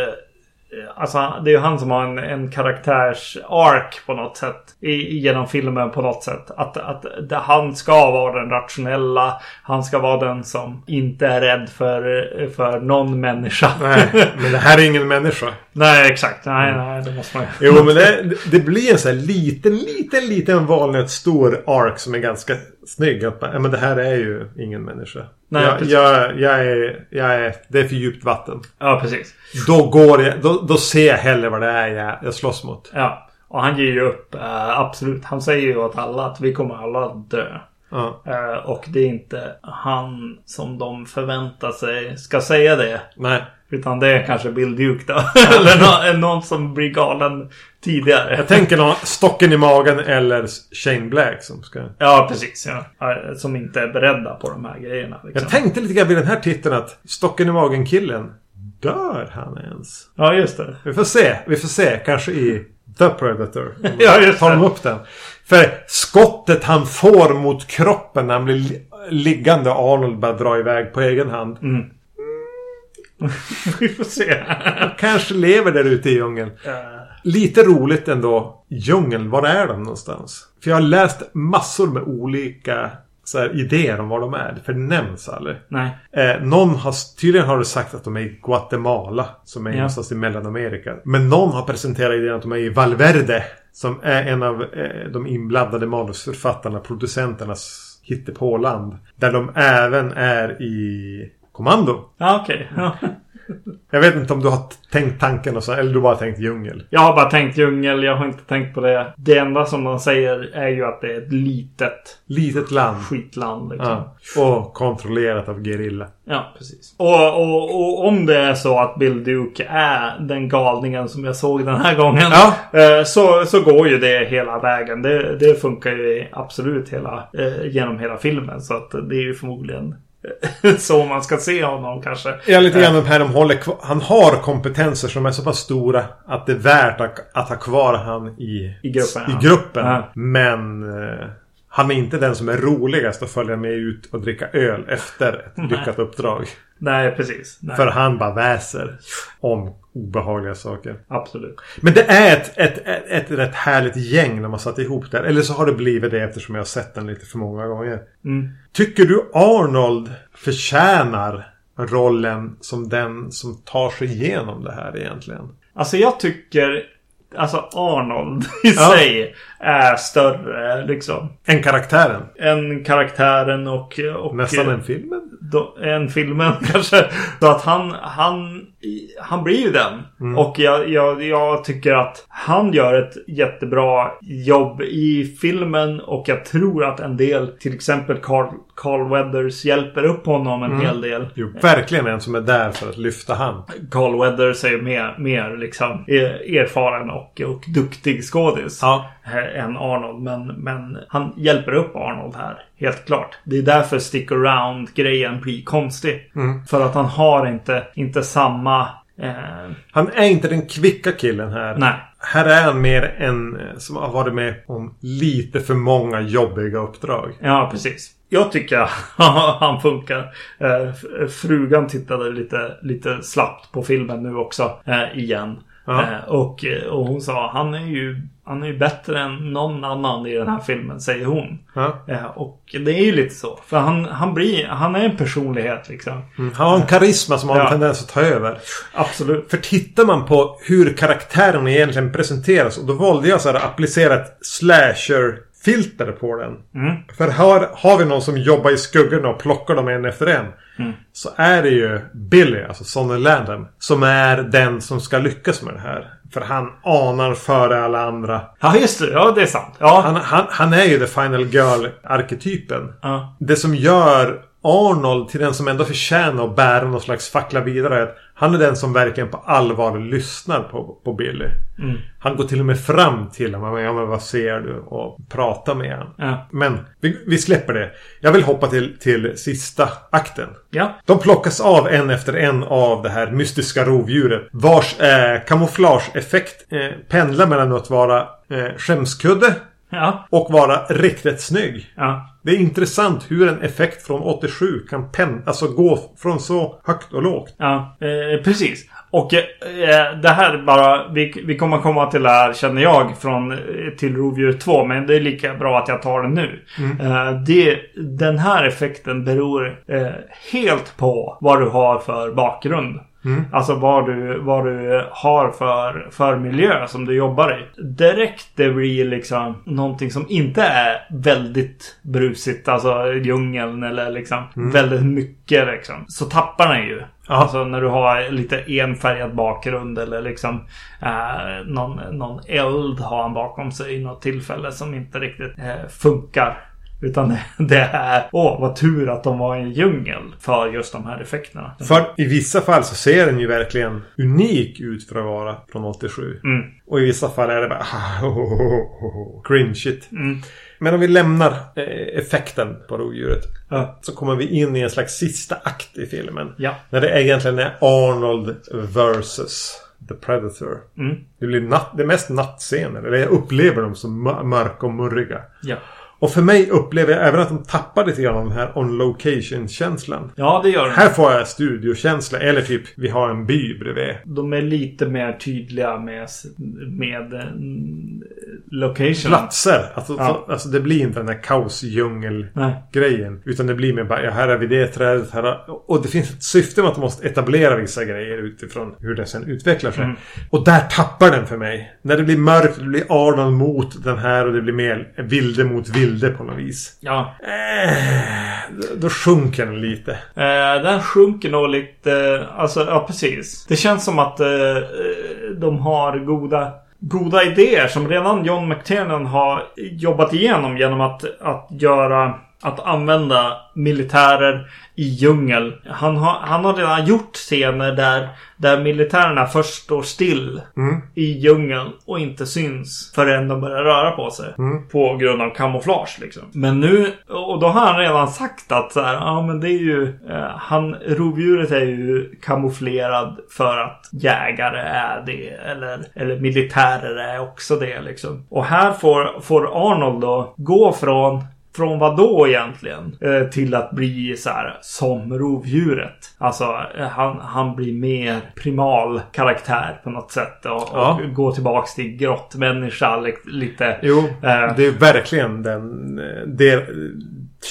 Alltså det är ju han som har en, en karaktärs-ark på något sätt. I, genom filmen på något sätt. Att, att det, han ska vara den rationella. Han ska vara den som inte är rädd för, för någon människa. Nej, men det här är ingen människa. Nej, exakt. Nej, nej, det måste man ju. Jo, men det, det blir en sån här liten, liten, liten valnötsstor ark som är ganska snygg. Att, men det här är ju ingen människa. Nej, jag, jag, jag, är, jag är... Det är för djupt vatten. Ja, precis. Då går jag... Då, då ser jag hellre vad det är jag, jag slåss mot. Ja. Och han ger ju upp. eh, absolut. Han säger ju åt alla att vi kommer alla dö. Ja. Eh, och det är inte han som de förväntar sig ska säga det. Nej. Utan det är kanske Bill Duke då. Eller nå- någon som blir galen tidigare. Jag tänker någon stocken i magen eller Shane Black som ska... Ja, precis. Ja. Som inte är beredda på de här grejerna. Liksom. Jag tänkte lite grann vid den här titeln att stocken i magen killen. Dör han ens? Ja, just det. Vi får se. Vi får se. Kanske i The Predator. Ja, just Tar de det. upp den. För skottet han får mot kroppen när han blir li- liggande Arnold bara drar iväg på egen hand. Mm. Vi får se. Kanske lever där ute i djungeln. Lite roligt ändå. Djungeln, var är de någonstans? För jag har läst massor med olika så här, idéer om var de är. För det nämns aldrig. Nej. Eh, någon har, tydligen har du sagt att de är i Guatemala. Som är Ja. någonstans i Mellanamerika. Men någon har presenterat idén att de är i Valverde. Som är en av eh, de inblandade manusförfattarna, producenternas hittepåland. Där de även är i Kommando. Ja, okej. Ja. Jag vet inte om du har tänkt tanken och så, eller du bara tänkt djungel. Jag har bara tänkt djungel. Jag har inte tänkt på det. Det enda som de säger är ju att det är ett litet Litet land. skitland. Liksom. Ja. Och kontrollerat av gerilla. Ja, precis. Och, och, och om det är så att Bill Duke är den galningen som jag såg den här gången. Ja. eh, Så, så går ju det hela vägen. Det, det funkar ju absolut hela, eh, genom hela filmen. Så att det är ju förmodligen så man ska se honom kanske. Ja, lite grann de här de håller. Han har kompetenser som är så pass stora att det är värt att, att ha kvar han i, I gruppen, I gruppen. Ja. Men eh, han är inte den som är roligast att följa med ut och dricka öl efter ett lyckat uppdrag. Nej, precis. Nej, För han bara väser om obehagliga saker. Absolut. Men det är ett, ett, ett, ett rätt härligt gäng när man satt ihop det. Eller så har det blivit det eftersom jag har sett den lite för många gånger. Mm. Tycker du Arnold förtjänar rollen som den som tar sig igenom det här egentligen? Alltså jag tycker... Alltså Arnold i Ja. sig är större liksom. Än karaktären? Än karaktären och... och Nästan än filmen? då, än filmen kanske. Så att han, han, han blir ju den. Mm. Och jag, jag, jag tycker att han gör ett jättebra jobb i filmen. Och jag tror att en del, till exempel Carl, Carl Weathers, hjälper upp honom en Mm. hel del. Jo, verkligen en som är där för att lyfta han. Carl Weathers är mer, mer liksom er- erfaren och, och duktig skådis. Ja. Än Arnold. Men, men han hjälper upp Arnold här. Helt klart. Det är därför stick around-grejen blir konstig. Mm. För att han har inte, inte samma... Eh, Han är inte den kvicka killen här. nej. Här är han mer en eh, som har varit med om lite för många jobbiga uppdrag. Ja, precis. Jag tycker han funkar. Eh, frugan tittade lite, lite slappt på filmen nu också. Eh, igen. Ja. Eh, och, och hon sa han är ju han är ju bättre än någon annan i den här filmen, säger hon. Ja. Eh, och det är ju lite så. För han, han blir, han är en personlighet liksom. Mm. Han har en karisma som har en Ja. tendens att ta över. Absolut. För tittar man på hur karaktären egentligen presenteras och då valde jag så här att applicera ett slasher-filter på den. Mm. För här har vi någon som jobbar i skuggorna och plockar dem en efter en. Mm. Så är det ju Billy, alltså Sonny Landham, som är den som ska lyckas med det här. För han anar före alla andra. Ja, just det. Ja, det är sant. Ja. Han, han, han är ju the final girl-arketypen. ja. Det som gör Arnold till den som ändå förtjänar att bära någon slags fackla vidare. Att han är den som verkligen på allvar lyssnar på, på Billy. Mm. Han går till och med fram till honom. Ja, men vad ser du? Och pratar med honom. Ja. Men vi, vi släpper det. Jag vill hoppa till, till sista akten. Ja. De plockas av en efter en av det här mystiska rovdjuret. Vars eh, kamouflageeffekt eh, pendlar mellan att vara eh, skämskudde Ja. och vara riktigt snygg. Ja. Det är intressant hur en effekt från 87 kan pen alltså gå från så högt och lågt. Ja, eh, precis. Och eh, det här bara, vi, vi kommer komma till det här känner jag från eh, till Rovdjur 2. Men det är lika bra att jag tar det nu. Eh, det, den här effekten beror eh, helt på vad du har för bakgrund. Alltså vad du, vad du har för, för miljö som du jobbar i. Direkt det blir liksom någonting som inte är väldigt brusigt. Alltså djungeln eller liksom väldigt mycket liksom. Så tappar den ju. Ja. Alltså när du har lite enfärgad bakgrund eller liksom eh, någon, någon eld har han bakom sig i något tillfälle som inte riktigt eh, funkar. Utan det, är, åh vad tur att de var i en djungel för just de här effekterna. För i vissa fall så ser den ju verkligen unik ut för att vara från 87. Mm. Och i vissa fall är det bara cringeigt. Mm. Men om vi lämnar eh, effekten på rovdjuret. Ja. Så kommer vi in i en slags sista akt i filmen. Ja. När det egentligen är Arnold versus The Predator. Mm. Det blir natt, det är mest nattscener. Eller jag upplever dem som mö- mörka och murriga. Ja. Och för mig upplever jag även att de tappar lite grann den här on location-känslan. Ja, det gör de. Här får jag studiokänsla. Eller typ, vi har en by bredvid. De är lite mer tydliga med, med mm, location. Platser. Alltså, Ja. så, alltså det blir inte den här kaosdjungel-grejen. Utan det blir mer bara, ja här har vi det trädet. Här har... Och det finns ett syfte med att de måste etablera vissa grejer utifrån hur det sen utvecklar sig. Mm. Och där tappar den för mig. När det blir mörkt, det blir Arnold mot den här och det blir mer vilde mot vilde på något vis. Ja. Eh, då sjunker den lite. Eh, den sjunker nog lite. Alltså, ja precis. Det känns som att eh, de har goda, goda idéer som redan John McTiernan har jobbat igenom genom att, att göra att använda militärer i djungel. Han har, han har redan gjort scener där, där militärerna först står still Mm. i djungeln och inte syns förrän de börjar röra på sig. Mm. På grund av kamouflage liksom. Men nu, och då har han redan sagt att så här, ja men det är ju, eh, han, rovdjuret är ju kamouflerad för att jägare är det. Eller, eller militärer är också det liksom. Och här får, får Arnold då gå från från vad då egentligen? Eh, till att bli så här som rovdjuret. Alltså eh, han, han blir mer primal karaktär på något sätt. Och, Ja. och går tillbaks till grottmänniska li- lite. Jo, Eh. det är verkligen den... eh, Det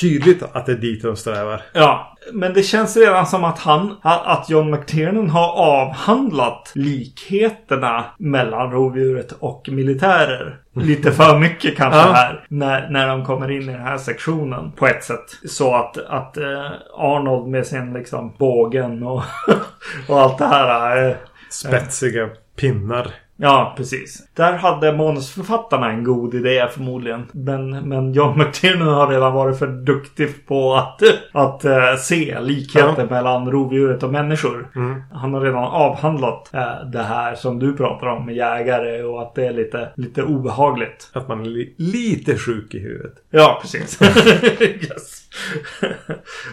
tydligt att det är dit de strävar. Ja, men det känns redan som att han, att John McTiernan har avhandlat likheterna mellan rovdjuret och militärer. Lite för mycket kanske Ja. här. När, när de kommer in i den här sektionen på ett sätt. Så att, att eh, Arnold med sin liksom bågen och, och allt det här. Eh, Spetsiga pinnar. Ja, precis. Där hade manusförfattarna en god idé förmodligen. Men, men John McTiernan har redan varit för duktig på att, att eh, se likheter mellan rovdjuret och människor. Han har redan avhandlat eh, det här som du pratar om med jägare och att det är lite, lite obehagligt. Att man är li lite sjuk i huvudet. Ja, precis. yes.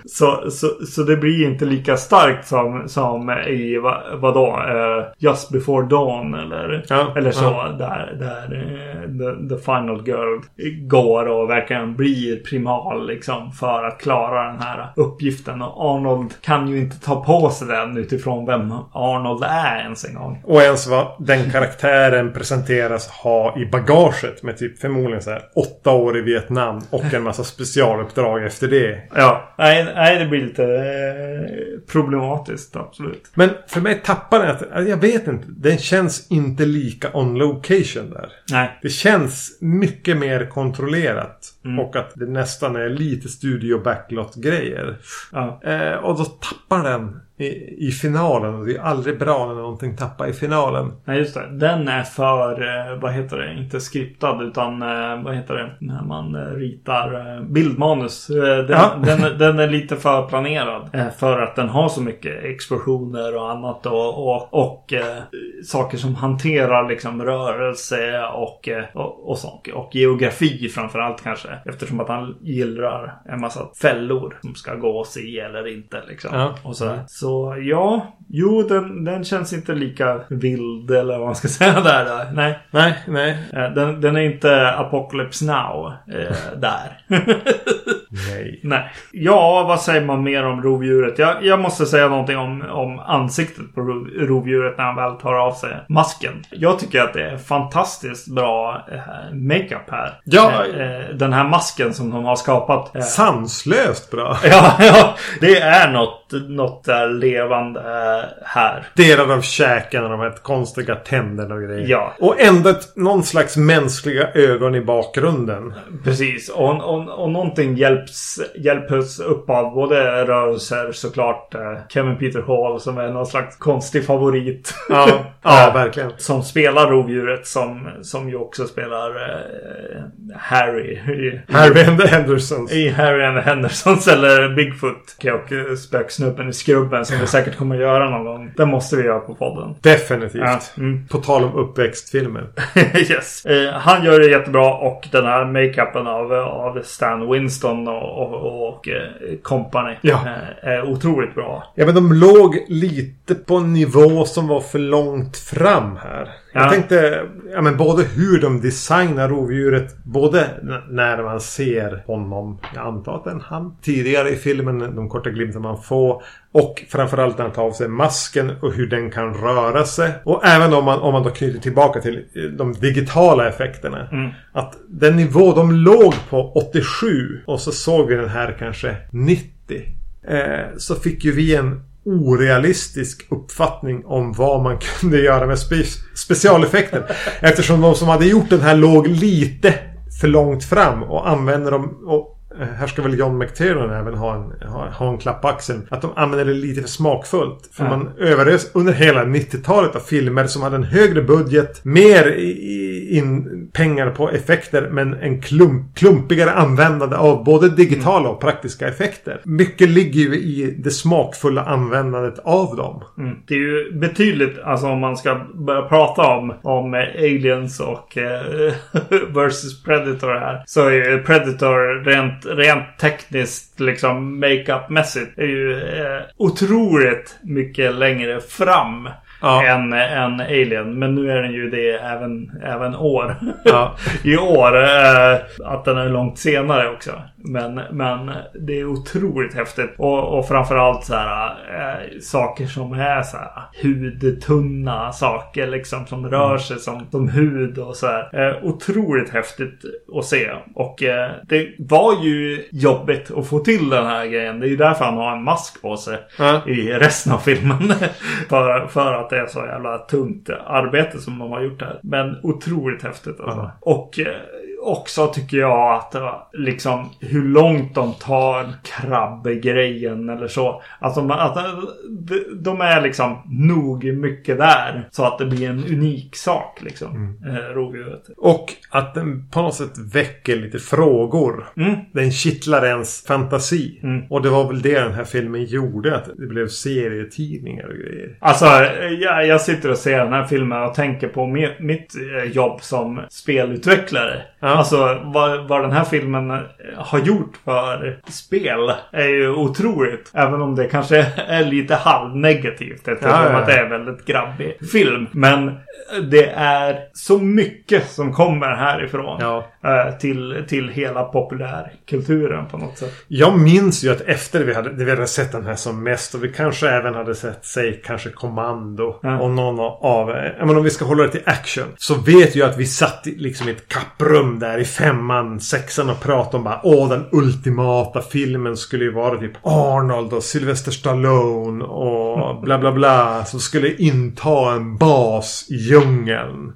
så, så, så det blir inte lika starkt som, som i va, vadå? Uh, Just before dawn eller, Ja, eller så. ja. Där, där eh, the, the final girl går och verkligen blir primal liksom för att klara den här uppgiften. Och Arnold kan ju inte ta på sig den utifrån vem Arnold är ens en gång. Och ens vad den karaktären presenteras ha i bagaget. Med typ förmodligen så här åtta år i Vietnam och en massa specialuppdrag efter det. Ja, nej, nej det blir lite eh, problematiskt absolut. Men för mig tappar den att, jag vet inte. Den känns inte lika on location där. Nej. Det känns mycket mer kontrollerat. Och att det nästan är lite studio backlot-grejer. Ja. Eh, och då tappar den i, i finalen. Och det är aldrig bra när någonting tappar i finalen. Nej just det. Den är för, eh, vad heter det, inte skriptad utan eh, vad heter det, när man eh, ritar bildmanus. Den, Ja. den, den är lite för planerad. För att den har så mycket explosioner och annat och, och, och saker som hanterar liksom rörelse och, och, och sånt. Och geografi framförallt kanske. Eftersom att han gillrar en massa fällor som ska gås i eller inte liksom. Ja. Och så, så ja, jo den, den känns inte lika vild eller vad man ska säga där. där. Nej, Nej, nej. eh, den, den är inte Apocalypse Now eh, där. Nej. Nej. Ja, vad säger man mer om rovdjuret? Jag, jag måste säga någonting om, om ansiktet på rov, rovdjuret när han väl tar av sig masken. Jag tycker att det är fantastiskt bra eh, makeup här. Ja. Eh, eh, den här masken som de har skapat. Eh, Sanslöst bra. ja, ja, det är något, något där levande eh, här. Delar av käken och de här konstiga tänderna och grejer. Ja. Och ändå ett, någon slags mänskliga ögon i bakgrunden. Precis, och, och, och någonting hjälps, hjälps upp av både rörelser såklart. Eh, Kevin Peter Hall som är någon slags konstig favorit. Ja, ja verkligen. som spelar rovdjuret som, som ju också spelar eh, Harry. I, Harry and the Hendersons. I Harry and the Hendersons eller Bigfoot. Och eh, spöksnubben i skrubben som vi säkert kommer göra någon gång. Det måste vi göra på podden. Definitivt. Ja, mm. På tal om uppväxtfilmer. yes. Eh, han gör det jättebra och den här makeupen av, av Stan Winston och, och, och eh, company Ja. eh, är otroligt bra. Ja men de låg lite på en nivå som var för långt fram här. Jag Ja. tänkte, ja men både hur de designar rovdjuret. Både när man ser honom, jag antar att det är en han. Tidigare i filmen, de korta glimtar man får. Och framförallt när han tar av sig masken och hur den kan röra sig. Och även om man, om man då knyter tillbaka till eh, de digitala effekterna. Att den nivå de låg på 87 och så såg vi den här kanske 90. Eh, så fick ju vi en orealistisk uppfattning om vad man kunde göra med spe specialeffekter. Eftersom de som hade gjort den här låg lite för långt fram och använde dem och här ska väl John McTiernan även ha en, ha, ha en klapp på axeln. Att de använder det lite för smakfullt. För Ja. man överös under hela 90-talet av filmer som hade en högre budget. Mer i, in pengar på effekter. Men en klump, klumpigare användande av både digitala och praktiska effekter. Mycket ligger ju i det smakfulla användandet av dem. Mm. Det är ju betydligt, alltså om man ska börja prata om, om eh, aliens och eh, versus Predator här. Så är ju Predator rent, rent tekniskt, liksom makeup-mässigt, är ju eh, otroligt mycket längre fram. Ja. Än, än Alien. Men nu är den ju det även, även år. Ja. I år. Eh, att den är långt senare också. Men, men det är otroligt häftigt. Och, och framförallt så här eh, saker som är så här hudtunna saker liksom som rör sig som, som hud och så här. Eh, otroligt häftigt att se. Och eh, det var ju jobbigt att få till den här grejen. Det är ju därför han har en mask på sig Ja. i resten av filmen. för, för att det är så jävla tungt arbete som de har gjort här. Men otroligt häftigt alltså. Ja. Och eh, också tycker jag att liksom hur långt de tar krabbegrejen eller så. Att de, att de, är liksom nog mycket där. Så att det blir en unik sak liksom. Eh, rovdjuret. Och att den på något sätt väcker lite frågor. Mm. Den kittlar ens fantasi. Mm. Och det var väl det den här filmen gjorde. Att det blev serietidningar och grejer. Alltså, jag, jag sitter och ser den här filmen och tänker på mi- mitt eh, jobb som spelutvecklare. Ja. Alltså, vad, vad den här filmen eh, har gjort för spel är ju otroligt. Även om det kanske är lite halvnegativt eftersom Ja, ja, att det är en väldigt grabbig film. Men det är så mycket som kommer härifrån. Ja. eh, Till, till hela populärkulturen på något sätt. Jag minns ju att efter vi hade, vi hade sett den här som mest och vi kanske även hade sett, säg kanske Kommando Ja. och någon av, eh, menar om vi ska hålla det till action. Så vet jag att vi satt liksom i ett kapprum där i femman, sexan och pratade om bara Åh, den ultimata filmen skulle ju vara typ Arnold och Sylvester Stallone och bla bla bla. Som skulle inta en bas i djungeln.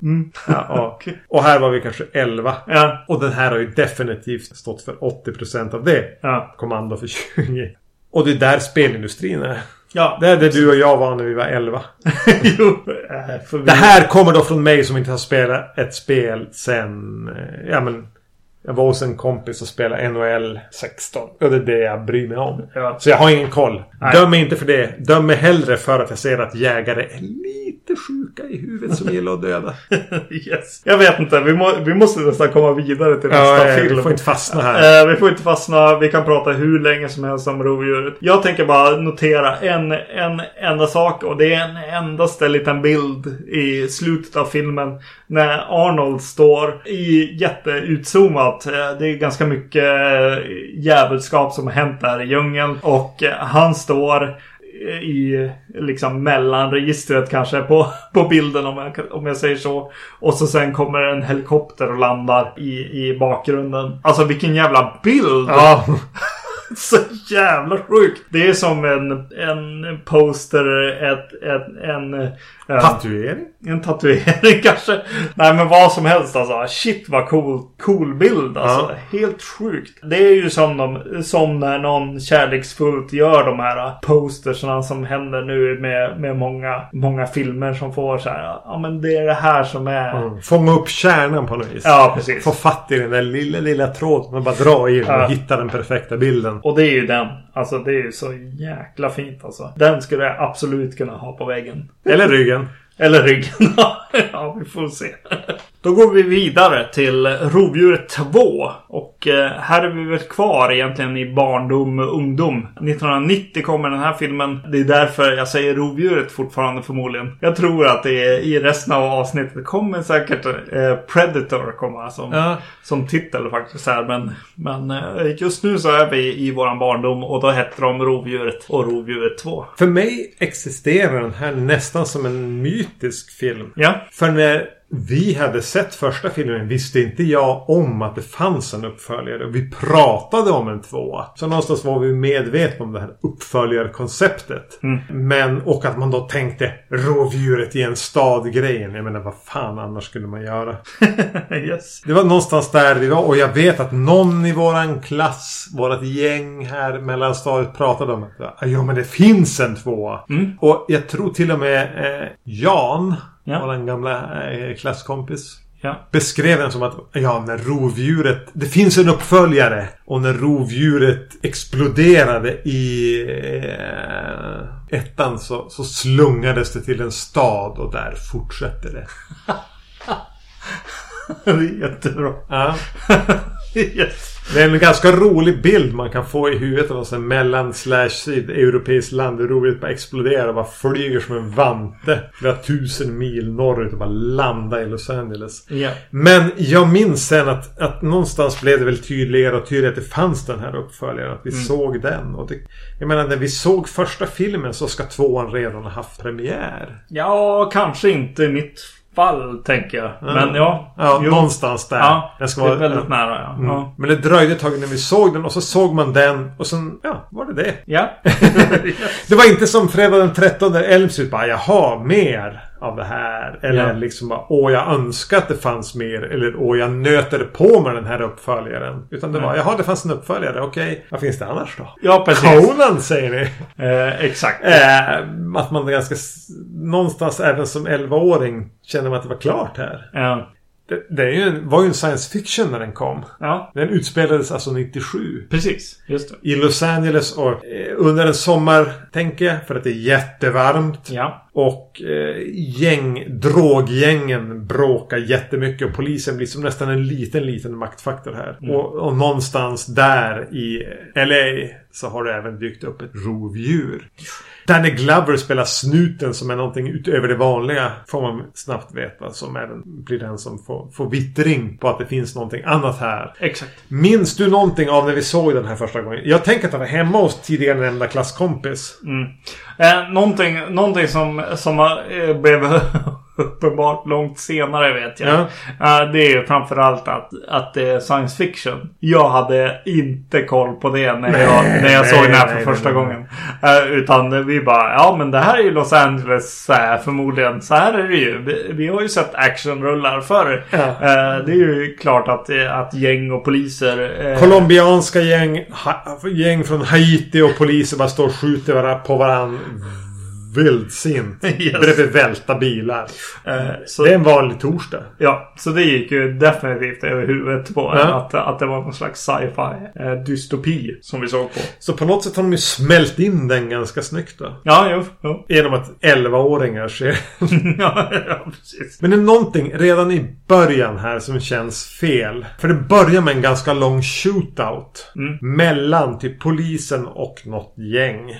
Ja, och, och här var vi kanske 11. Ja. Och den här har ju definitivt stått för 80% av det. Ja. Kommando för 20. Och det är där spelindustrin är. Ja. Det är där du och jag var när vi var 11. jo. äh, Det här kommer då från mig som inte har spelat ett spel sen... eh, Ja men... Jag var hos en kompis och spelade NHL 16. Och det är det jag bryr mig om. Ja. Så jag har ingen koll. Nej. Döm mig inte för det. Döm mig hellre för att jag ser att jägare är lite sjuka i huvudet som gillar att döda. yes. Jag vet inte. Vi, må, vi måste nästan komma vidare till ja, nästa eh, film. vi får inte fastna här. Eh, vi får inte fastna. Vi kan prata hur länge som helst om rovdjuret. Jag tänker bara notera en, en enda sak. Och det är en endaste liten bild i slutet av filmen. När Arnold står i jätteutzoomat. Eh, Det är ganska mycket eh, djävulskap som har hänt där i djungeln. Och eh, han står i liksom mellanregistret kanske på, på bilden om jag, om jag säger så. Och så sen kommer en helikopter och landar i, i bakgrunden. Alltså vilken jävla bild! Ja. Så jävla sjukt! Det är som en, en poster, ett, ett, en... eh, Tatuering? en tatuering kanske. Nej men vad som helst alltså. Shit vad cool, cool bild alltså. Helt sjukt. Det är ju som, de, som när någon kärleksfullt gör de här postersarna som händer nu med, med många, många filmer som får så här. Ja men det är det här som är. Mm. Fånga upp kärnan på något vis. Ja precis. Få fatt i den där lilla, lilla tråden. Man bara dra i den Ja. och hitta den perfekta bilden. Och det är ju den. Alltså det är ju så jäkla fint alltså. Den skulle jag absolut kunna ha på väggen. Eller ryggen. Eller ryggen. ja, vi får se. Då går vi vidare till Rovdjuret 2. Och eh, här är vi väl kvar egentligen i barndom och ungdom. 1990 kommer den här filmen. Det är därför jag säger Rovdjuret fortfarande förmodligen. Jag tror att det är i resten av avsnittet kommer säkert eh, Predator komma som, Ja. som titel faktiskt här. Men, men eh, just nu så är vi i våran barndom och då hette de Rovdjuret och Rovdjuret 2. För mig existerar den här nästan som en mytisk film. Ja, För när vi hade sett första filmen visste inte jag om att det fanns en uppföljare. Vi pratade om en tvåa. Så någonstans var vi medvetna om det här uppföljarkonceptet. Men, och att man då tänkte rovdjuret i en stad-grejen. Jag menar, vad fan annars skulle man göra? yes. Det var någonstans där vi var och jag vet att någon i våran klass, vårat gäng här mellanstadiet pratade om att ja men det finns en tvåa. Och jag tror till och med eh, Jan, Ja. våran gamla eh, klasskompis. Ja. Beskrev den som att ja, när rovdjuret... Det finns en uppföljare. Och när rovdjuret exploderade i eh, ettan så, så slungades det till en stad och där fortsätter det. Det är jättebra. Ja. yes. Det är en ganska rolig bild man kan få i huvudet av en mellan slash europeiskt land. Hur rovdjuret bara exploderar och bara flyger som en vante. Flera tusen mil norrut och bara landar i Los Angeles. Ja. Men jag minns sen att, att någonstans blev det väl tydligare och tydligare att det fanns den här uppföljaren. Att vi såg den. Och det, jag menar när vi såg första filmen så ska tvåan redan ha haft premiär. Ja, kanske inte mitt fall, tänker jag. Men ja. Ja, jo. någonstans där. Ja, Den ska det är vara- väldigt nära. Ja. Mm. Ja. Men det dröjde ett tag innan vi såg den och så såg man den och sen, ja, var det det. ja. Det var inte som fredag den 13 Elm Street bara jaha, mer av det här. Eller Ja. liksom bara åh jag önskar att det fanns mer. Eller åh jag nöter på med den här uppföljaren. Utan det var jaha det fanns en uppföljare. Okej, vad finns det annars då? ja, precis. Conan säger ni. Eh, exakt. Eh, att man ganska någonstans även som 11-åring känner man att det var klart här. Ja. Det, det är ju en, var ju en science fiction när den kom. ja, Den utspelades alltså 97. precis. Just det. I Los Angeles och eh, under en sommar, tänker jag. För att det är jättevarmt. Ja. Och eh, gäng, droggängen bråkar jättemycket och polisen blir som nästan en liten, liten maktfaktor här. Och, och någonstans där i LA så har det även dykt upp ett rovdjur. Danny Glover spelar snuten som är någonting utöver det vanliga. Får man snabbt veta. Som även blir den som får, får vittring på att det finns någonting annat här. Exakt. Minns du någonting av när vi såg den här första gången? Jag tänker att det var hemma hos tidigare nämnda klasskompis. Mm. Eh, någonting, någonting som, som eh, blev uppenbart långt senare vet jag. Ja. Eh, det är ju framförallt att, att det är science fiction. Jag hade inte koll på det när jag, när jag nej, såg den här för nej, första nej, nej. gången. Eh, utan vi bara, ja men det här är ju Los Angeles så här, förmodligen. Så här är det ju. Vi, vi har ju sett actionrullar förr. Ja. Det är ju klart att, att gäng och poliser... Colombianska gäng, gäng från Haiti och poliser bara står och skjuter på varandra. Vildsint. Yes. Bredvid välta bilar. eh, så, Det är en vanlig torsdag. Ja, så det gick ju definitivt över huvudet på en. Att, att det var någon slags sci-fi eh, dystopi som vi såg på. Så på något sätt har de ju smält in den ganska snyggt då. Ja, jo. jo. Genom att 11-åringar ser. ja, ja, precis. Men det är någonting redan i början här som känns fel. För det börjar med en ganska lång shootout. Mellan typ polisen och något gäng.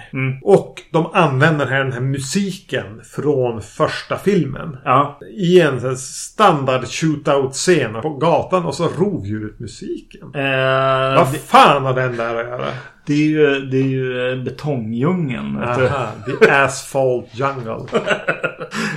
Och de använder här den här musiken från första filmen. Ja. I en här standard shootout-scen på gatan och så rovdjuret musiken. Eh, Vad fan har den där att göra? Det är ju, det är ju eh, betongdjungeln. Aha, the asphalt jungle.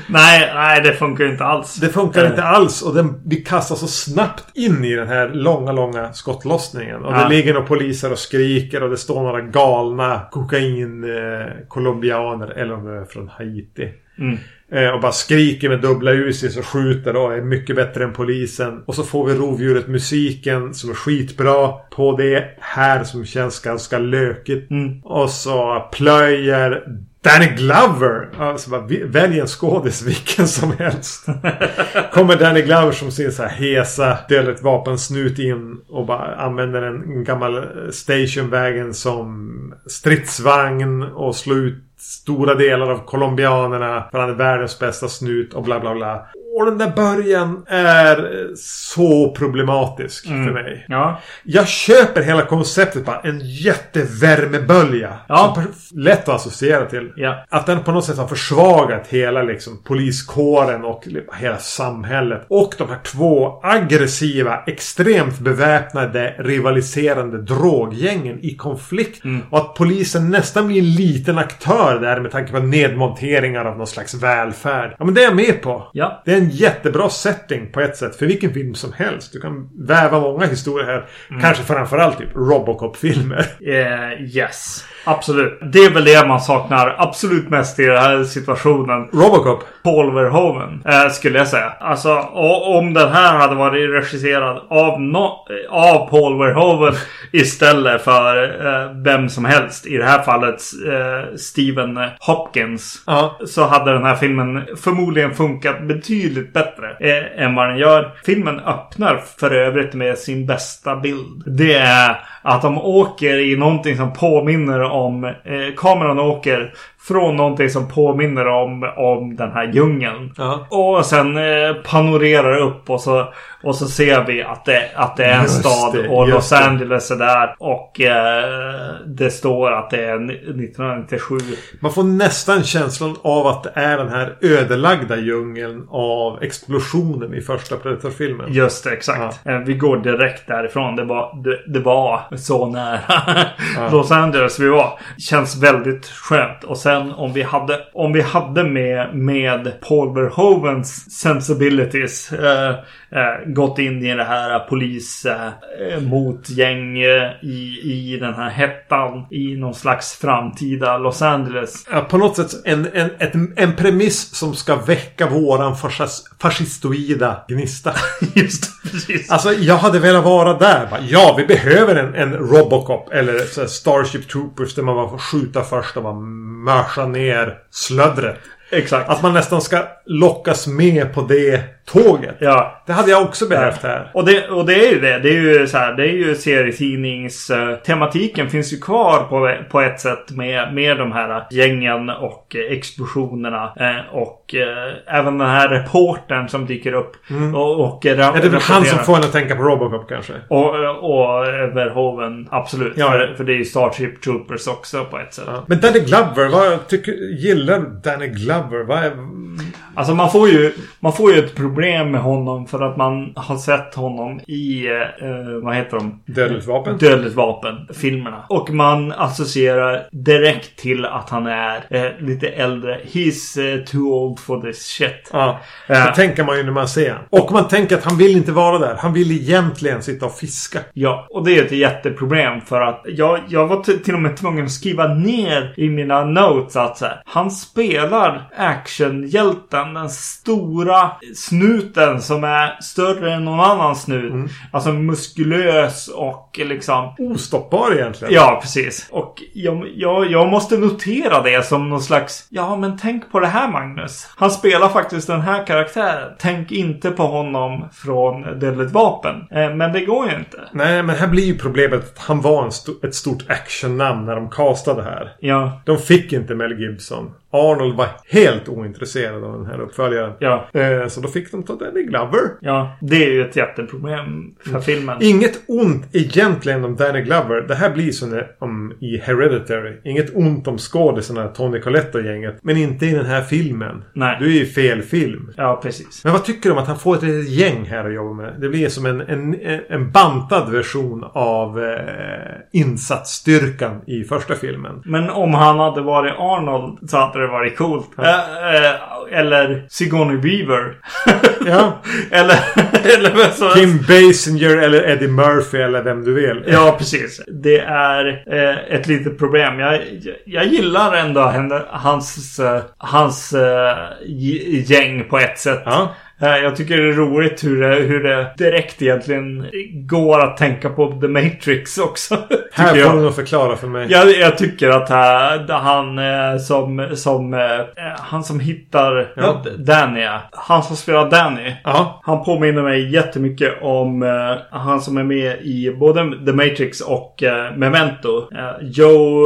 Nej, nej, det funkar inte alls. Det funkar Eh, inte alls och den, vi kastas så snabbt in i den här långa, långa skottlossningen. Och Ja. det ligger några poliser och skriker och det står några galna kokain eh, colombianer eller om det är från Haiti. Mm. Eh, och bara skriker med dubbla usis och skjuter och är mycket bättre än polisen. Och så får vi rovdjuret musiken som är skitbra på det här som känns ganska lökigt. Mm. Och så plöjer Danny Glover. Alltså bara, välj en skådis vilken som helst. Kommer Danny Glover som sin så här hesa dödligt vapensnut in och bara använder en, en gammal stationwagen som stridsvagn och slår ut stora delar av colombianerna för han är världens bästa snut och bla bla bla. Och den där början är så problematisk för mig. Ja. Jag köper hela konceptet bara. En jättevärmebölja. Ja. Lätt att associera till. Ja. Att den på något sätt har försvagat hela liksom poliskåren och hela samhället. Och de här två aggressiva, extremt beväpnade, rivaliserande droggängen i konflikt. Mm. Och att polisen nästan blir en liten aktör där med tanke på nedmonteringar av någon slags välfärd. Ja men det är jag med på. Ja. Det är en jättebra setting på ett sätt för vilken film som helst. Du kan väva många historier här. Mm. Kanske framförallt typ Robocop-filmer. Eh, yes. Absolut. Det är väl det man saknar absolut mest i den här situationen. Robocop. Paul Verhoeven, eh, skulle jag säga. Alltså, om den här hade varit regisserad av, no av Paul Verhoeven istället för eh, vem som helst. I det här fallet Stephen Hopkins. Ja. Så hade den här filmen förmodligen funkat betydligt betydligt bättre eh, än vad den gör. Filmen öppnar för övrigt med sin bästa bild. Det är att de åker i någonting som påminner om... Eh, kameran åker från någonting som påminner om, om den här djungeln. Ja. Och sen eh, panorerar upp och så, och så ser vi att det, att det är en Just stad det, och Los det. Angeles är där. Och eh, det står att det är ni- 1997. Man får nästan känslan av att det är den här ödelagda djungeln av explosionen i första Predator-filmen. Just det, exakt. Eh, Vi går direkt därifrån. Det var, det, det var så nära Los Angeles vi var. Känns väldigt skönt. Och sen om vi hade, om vi hade med, med Paul Verhovens sensibilities eh, gått in i det här polis eh, mot gäng eh, i, i den här hettan i någon slags framtida Los Angeles. Ja, på något sätt en, en, ett, en premiss som ska väcka våran fascis, fascistoida gnista. Just precis. Alltså jag hade velat vara där. Ja, vi behöver en, en Robocop eller Starship Troopers där man bara får skjuta först och bara mörsa ner slöddret. Exakt. Att man nästan ska lockas med på det tåget. Ja, Det hade jag också behövt här. Och det, och det är ju det. Det är ju så här. Det är ju serietidnings... eh, finns ju kvar på, på ett sätt med, med de här gängen och explosionerna. Eh, och eh, även den här reportern som dyker upp. Och, och Mm. Ja, det är väl han som får en att tänka på Robocop kanske. Och, och Verhoeven, absolut. Ja. För, för det är ju Starship Troopers också på ett sätt. Ja. Men Danny Glover, vad tycker, gillar Danny Glover? Vad är... Alltså man får ju, man får ju ett problem med honom för att man har sett honom i, eh, vad heter de? Dödligt vapen. Dödligt vapen, filmerna. Och man associerar direkt till att han är eh, lite äldre. He's eh, too old for this shit. Ja, Ja. det tänker man ju när man ser honom. Och man tänker att han vill inte vara där. Han vill egentligen sitta och fiska. Ja, och det är ett jätteproblem för att jag, jag var till och med tvungen att skriva ner i mina notes att så här, han spelar actionhjälten, den stora snuten som är större än någon annan snut. Alltså muskulös och liksom Ostoppbar egentligen. Ja, precis. Och jag, jag, jag måste notera det som någon slags... Ja, men tänk på det här Magnus. Han spelar faktiskt den här karaktären. Tänk inte på honom från Dödligt Vapen. Eh, men det går ju inte. Nej, men här blir ju problemet att han var en sto- ett stort actionnamn när de castade här. Ja, De fick inte Mel Gibson. Arnold var helt ointresserad av den här uppföljaren. ja, Eh, så då fick de ta Danny Glover. ja. Det är ju ett jätteproblem för filmen. Inget ont egentligen om Danny Glover. Det här blir som om i Hereditary. Inget ont om skådisarna, Tony Collette och gänget. Men inte i den här filmen. Nej. Du är i fel film. Ja, precis. Men vad tycker du om att han får ett litet gäng här att jobba med? Det blir som en, en, en bantad version av eh, insatsstyrkan i första filmen. Men om han hade varit Arnold så hade det varit coolt. Eh, eh, eller Sigourney Weaver. Ja. eller, eller vem som. Kim Basinger eller Eddie Murphy eller vem du vill. Ja, precis. Det är eh, ett litet problem. Jag, jag, jag gillar ändå henne, hans, eh, hans g- gäng på ett sätt. Ja. Eh, jag tycker det är roligt hur det, hur det direkt egentligen går att tänka på The Matrix också. Här får du nog förklara för mig. Jag, jag tycker att här, han eh, som, som eh, han som hittar Ja. Danny, han som spelar Danny. Ja. Han påminner mig jättemycket om han som är med i både The Matrix och Memento. Joe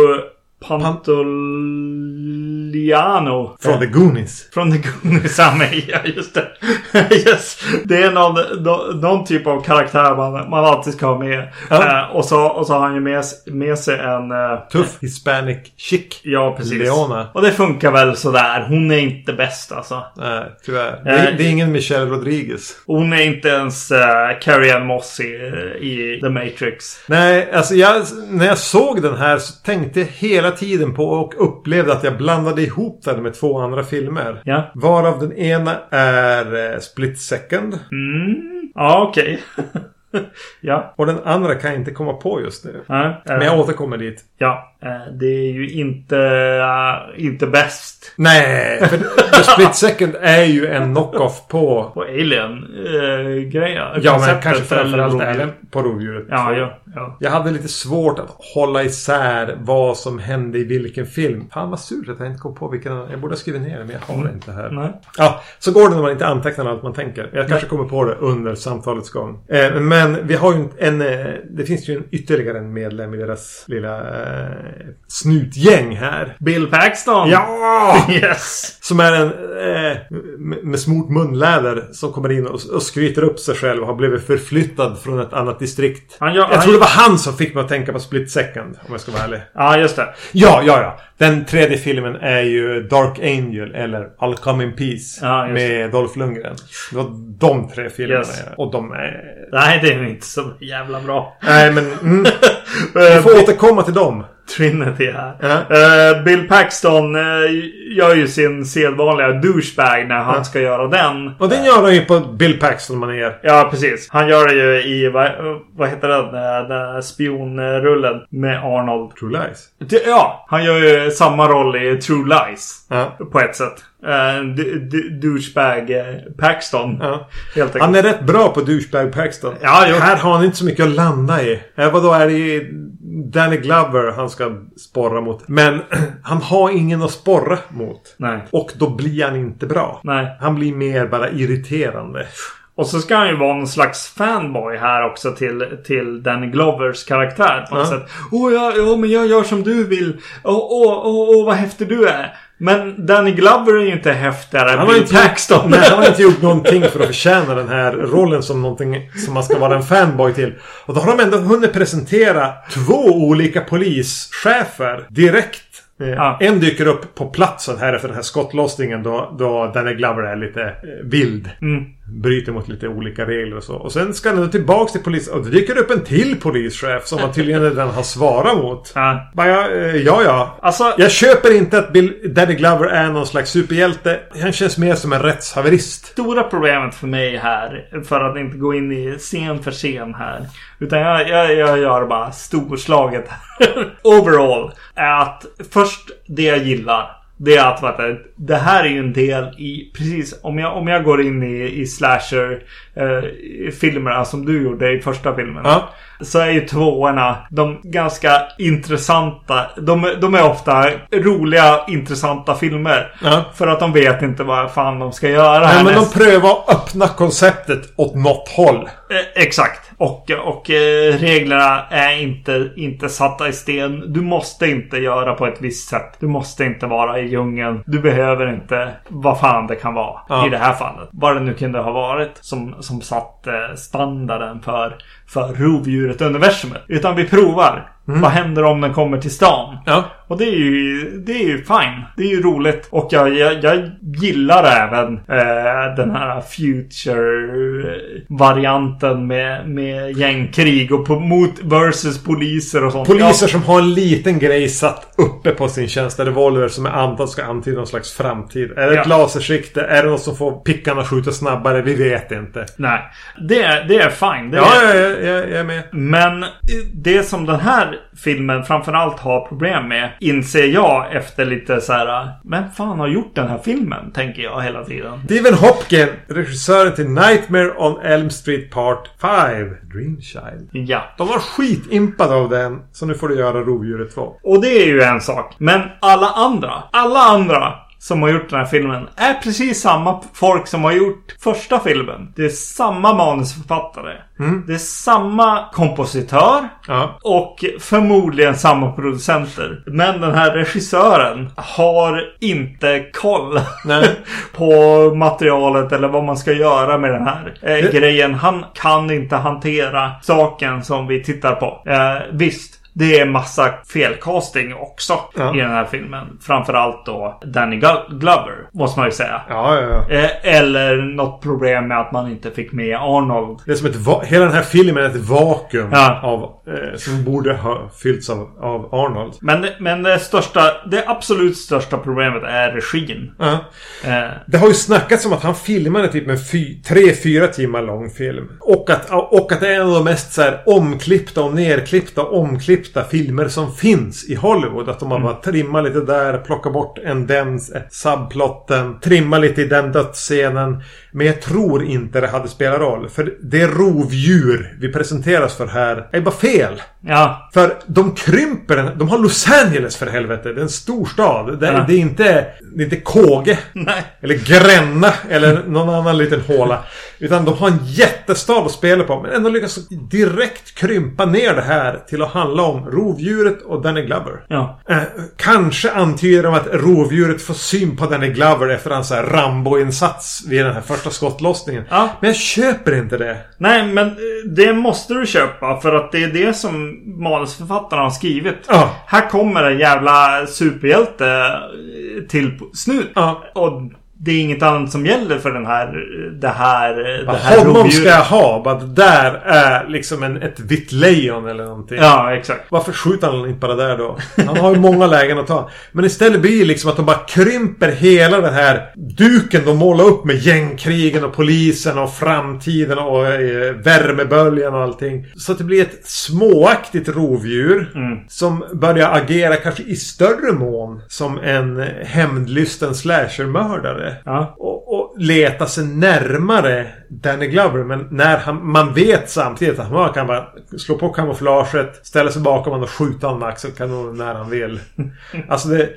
Pantoliano. Från The Goonies. Från The Goonies är ja just det. yes. Det är någon, någon, någon typ av karaktär man, man alltid ska ha med. Ja. Eh, och, så, och så har han ju med, med sig en... eh, Tuff hispanic chick. Ja, precis. Leona. Och det funkar väl sådär. Hon är inte bäst alltså. Nej, tyvärr. Det är, Eh, det är ingen Michelle Rodriguez. Hon är inte ens uh, Carrie Ann Moss i, i The Matrix. Nej, alltså jag, när jag såg den här så tänkte jag hela tiden på och upplevde att jag blandade ihop den med två andra filmer. Ja. Varav den ena är eh, Split Second. Mm. Ja, okej. ja. Och den andra kan jag inte komma på just nu. Ja, eh, Men jag återkommer dit. ja. Eh, det är ju inte, eh, inte bäst. Nej, för The Split Second är ju en knock-off på... På Alien-grejer. Ja, men kanske framförallt även på rovdjuret. Ja, ja, ja. Jag hade lite svårt att hålla isär vad som hände i vilken film. Fan vad surt att jag inte kom på vilken. Jag borde ha skrivit ner det men jag har det inte här. Nej. Ja, så går det när man inte antecknar allt man tänker. Jag kanske kommer på det under samtalets gång. Eh, men vi har ju en... eh, det finns ju en, ytterligare en medlem i deras lilla eh, snutgäng här. Bill Paxton! Ja! Yes! Som är en eh, med, smort munläder som kommer in och, och skryter upp sig själv och har blivit förflyttad från ett annat distrikt. Han gör, Jag han, tror det var han som fick mig att tänka på Split Second. Om jag ska vara ärlig. Ja, just det. Ja, ja, ja. Den tredje filmen är ju Dark Angel eller I'll Come In Peace. Ja, med Dolph Lundgren. Det var de tre filmerna. Yes. ja. Och de är... Nej, det är inte så jävla bra. Nej, men... Mm, vi får återkomma till dem. Trinity här. Ja. Eh, Bill Paxton eh, gör ju sin sedvanliga douchebag när han Ja. ska göra den. Och den gör han ju på Bill Paxton-manér. Ja, precis. Han gör det ju i, vad, vad heter den? Den där spionrullen med Arnold. True Lies. Ja, han gör ju samma roll i True Lies. Ja. På ett sätt. Uh, douchebag eh, Paxton. ja. Han är rätt bra på douchebag Paxton. Ja, jo. Här har han inte så mycket att landa i. Eh, vadå, är det Danny Glover han ska sporra mot? Men han har ingen att sporra mot. Nej. Och då blir han inte bra. Nej. Han blir mer bara irriterande. Och så ska han ju vara någon slags fanboy här också till, till Danny Glovers karaktär på något Ja. sätt. Åh, ja, ja, men jag gör som du vill. Åh, åh, åh, åh, vad häftig du är. Men Danny Glover är ju inte häftigare än har inte Paxton. Gjort, nej, han har inte gjort någonting för att förtjäna den här rollen som någonting som man ska vara en fanboy till. Och då har de ändå hunnit presentera två olika polischefer direkt. Eh, Ja. En dyker upp på platsen här efter den här skottlossningen då, då Danny Glover är lite eh, vild. Mm. Bryter mot lite olika regler och så. Och sen ska han då tillbaks till polis och det dyker upp en till polischef som han tydligen redan har svarat mot. Ja. Bara, eh, ja, ja. Alltså, Jag köper inte att Bill, Danny Glover är någon slags superhjälte. Han känns mer som en rättshaverist. stora problemet för mig här, för att inte gå in i scen för scen här. Utan jag, jag, jag gör bara storslaget här. Overall. Är att först det jag gillar. Det är att vet du, det här är ju en del i, precis om jag, om jag går in i, i slasher eh, filmerna som du gjorde i första filmen. Ja. Så är ju tvåorna de ganska intressanta. De, de är ofta roliga, intressanta filmer. Ja. För att de vet inte vad fan de ska göra Nej, men de prövar att öppna konceptet åt något håll. Eh, exakt. Och, och eh, reglerna är inte, inte satta i sten. Du måste inte göra på ett visst sätt. Du måste inte vara i djungeln. Du behöver inte vad fan det kan vara. Ja. I det här fallet. Vad det nu kunde ha varit som, som satt standarden för, för rovdjuret universumet. Utan vi provar. Vad händer om den kommer till stan? Ja. Och det är ju, det är ju fine. Det är ju roligt. Och jag, jag, jag gillar även eh, den här future-varianten med, med gängkrig och på, mot versus poliser och sånt. Poliser som har en liten grej satt uppe på sin tjänsterevolver som är antad ska antyda någon slags framtid. Är det ett Ja. lasersikte? Är det något som får pickarna skjuta snabbare? Vi vet inte. Nej, det är, det är fine. Det Ja, är, jag, jag, jag är med. Men det som den här filmen framförallt har problem med inser jag efter lite så här. Vem fan har gjort den här filmen? Tänker jag hela tiden. Stephen Hopkins, regissören till Nightmare on Elm Street Part 5, Dream Child. Ja. De var skitimpade av den, så nu får du göra Rovdjuret 2. Och det är ju en sak. Men alla andra, alla andra som har gjort den här filmen är precis samma folk som har gjort första filmen. Det är samma manusförfattare. Det är samma kompositör. Ja. Och förmodligen samma producenter. Men den här regissören har inte koll på materialet eller vad man ska göra med den här eh, grejen. Han kan inte hantera saken som vi tittar på. Eh, visst. Det är massa felcasting också Ja. i den här filmen. Framförallt då Danny Glo- Glover, måste man ju säga. Ja, ja, ja. Eh, eller något problem med att man inte fick med Arnold. Det är som ett Hela den här filmen är ett vakuum av, eh, som borde ha fyllts av, av Arnold. Men, men det största, det absolut största problemet är regin. Eh, Det har ju snackats om att han filmade typ en fy, tre, fyra timmar lång film. Och att, och att det är en av de mest så här, omklippta och nerklippta och omklippta filmer som finns i Hollywood. Att de har bara trimmat lite där, plockat bort en den subplotten, trimma lite i den dödsscenen. Men jag tror inte det hade spelat roll. För det rovdjur vi presenteras för här är bara fel. ja, För de krymper den. De har Los Angeles för helvete. Det är en stor stad. Det, Ja. det är inte, det är inte Kåge. nej. Eller Gränna. Eller någon annan liten håla. Utan de har en jättestad att spela på. Men ändå lyckas direkt krympa ner det här till att handla om rovdjuret och Danny Glover. Ja. Eh, kanske antyder de att rovdjuret får syn på Danny Glover efter hans Rambo-insats vid den här första skottlossningen. Ja. Men jag köper inte det. Nej, men eh, det måste du köpa för att det är det som manusförfattarna har skrivit. Ja. Här kommer en jävla superhjälte eh, till snut. Ja. Och det är inget annat som gäller för den här, det här, det här Honom rovdjuret. ska jag ha. Bara det där är liksom en, ett vitt lejon eller någonting. Ja, exakt. Varför skjuter han inte bara där då? Han har ju många lägen att ta. Men istället blir det liksom att de bara krymper hela den här duken de målar upp med gängkrigen och polisen och framtiden och eh, värmeböljan och allting. Så att det blir ett småaktigt rovdjur. Som börjar agera kanske i större mån som en hämndlysten slashermördare. Ja. Och, och leta sig närmare Danny Glover. Men när han, man vet samtidigt att man kan bara slå på kamouflaget, ställa sig bakom honom och skjuta honom med axelkanon när han vill. Alltså det,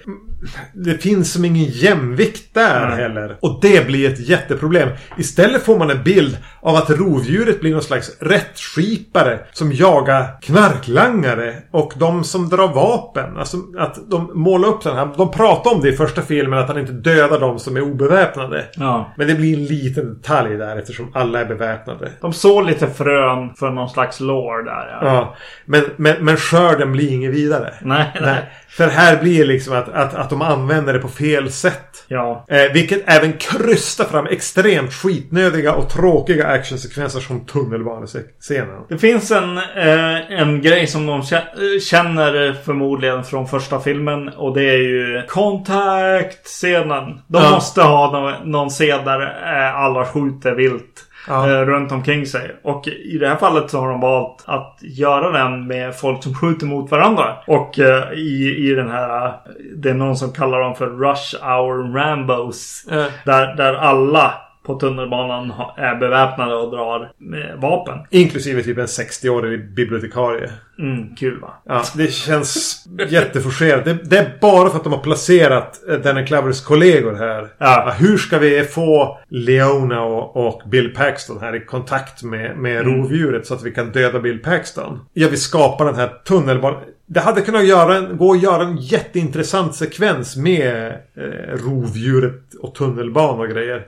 det finns som ingen jämvikt där Nej. heller. Och det blir ett jätteproblem. Istället får man en bild av att rovdjuret blir någon slags rättskipare som jagar knarklangare och de som drar vapen. Alltså att de målar upp den här. De pratar om det i första filmen att han inte dödar de som är obeväpnade. Ja. Men det blir en liten detalj där eftersom alla är beväpnade. De såg lite frön för någon slags lore där. Ja. Ja. Men, men, men skörden blir inget vidare. Nej, nej. Nej. För här blir liksom att, att, att de använder det på fel sätt. Ja. Eh, vilket även krystar fram extremt skitnödiga och tråkiga actionsekvenser som tunnelbanescenen. Det finns en, eh, en grej som de kä- känner förmodligen från första filmen. Och det är ju Contact-scenen. De Ja. måste ha någon, någon scen där eh, alla skjuter vilt. Ja. eh, Runt omkring sig. Och i det här fallet så har de valt att göra den med folk som skjuter mot varandra. Och eh, i, i den här... eh, Det är någon som kallar dem för Rush Hour Rambos. Eh. Där, där alla på tunnelbanan är beväpnade och drar med vapen. Inklusive typ en 60-årig bibliotekarie. Mm, kul va? Ja, det känns jätteforcerat. Det, det är bara för att de har placerat eh, Danny Clovers kollegor här. Ja. Hur ska vi få Leona och, och Bill Paxton här i kontakt med, med rovdjuret så att vi kan döda Bill Paxton? Ja, vi skapar den här tunnelbanan. Det hade kunnat göra en, gå att göra en jätteintressant sekvens med eh, rovdjuret och tunnelbana och grejer.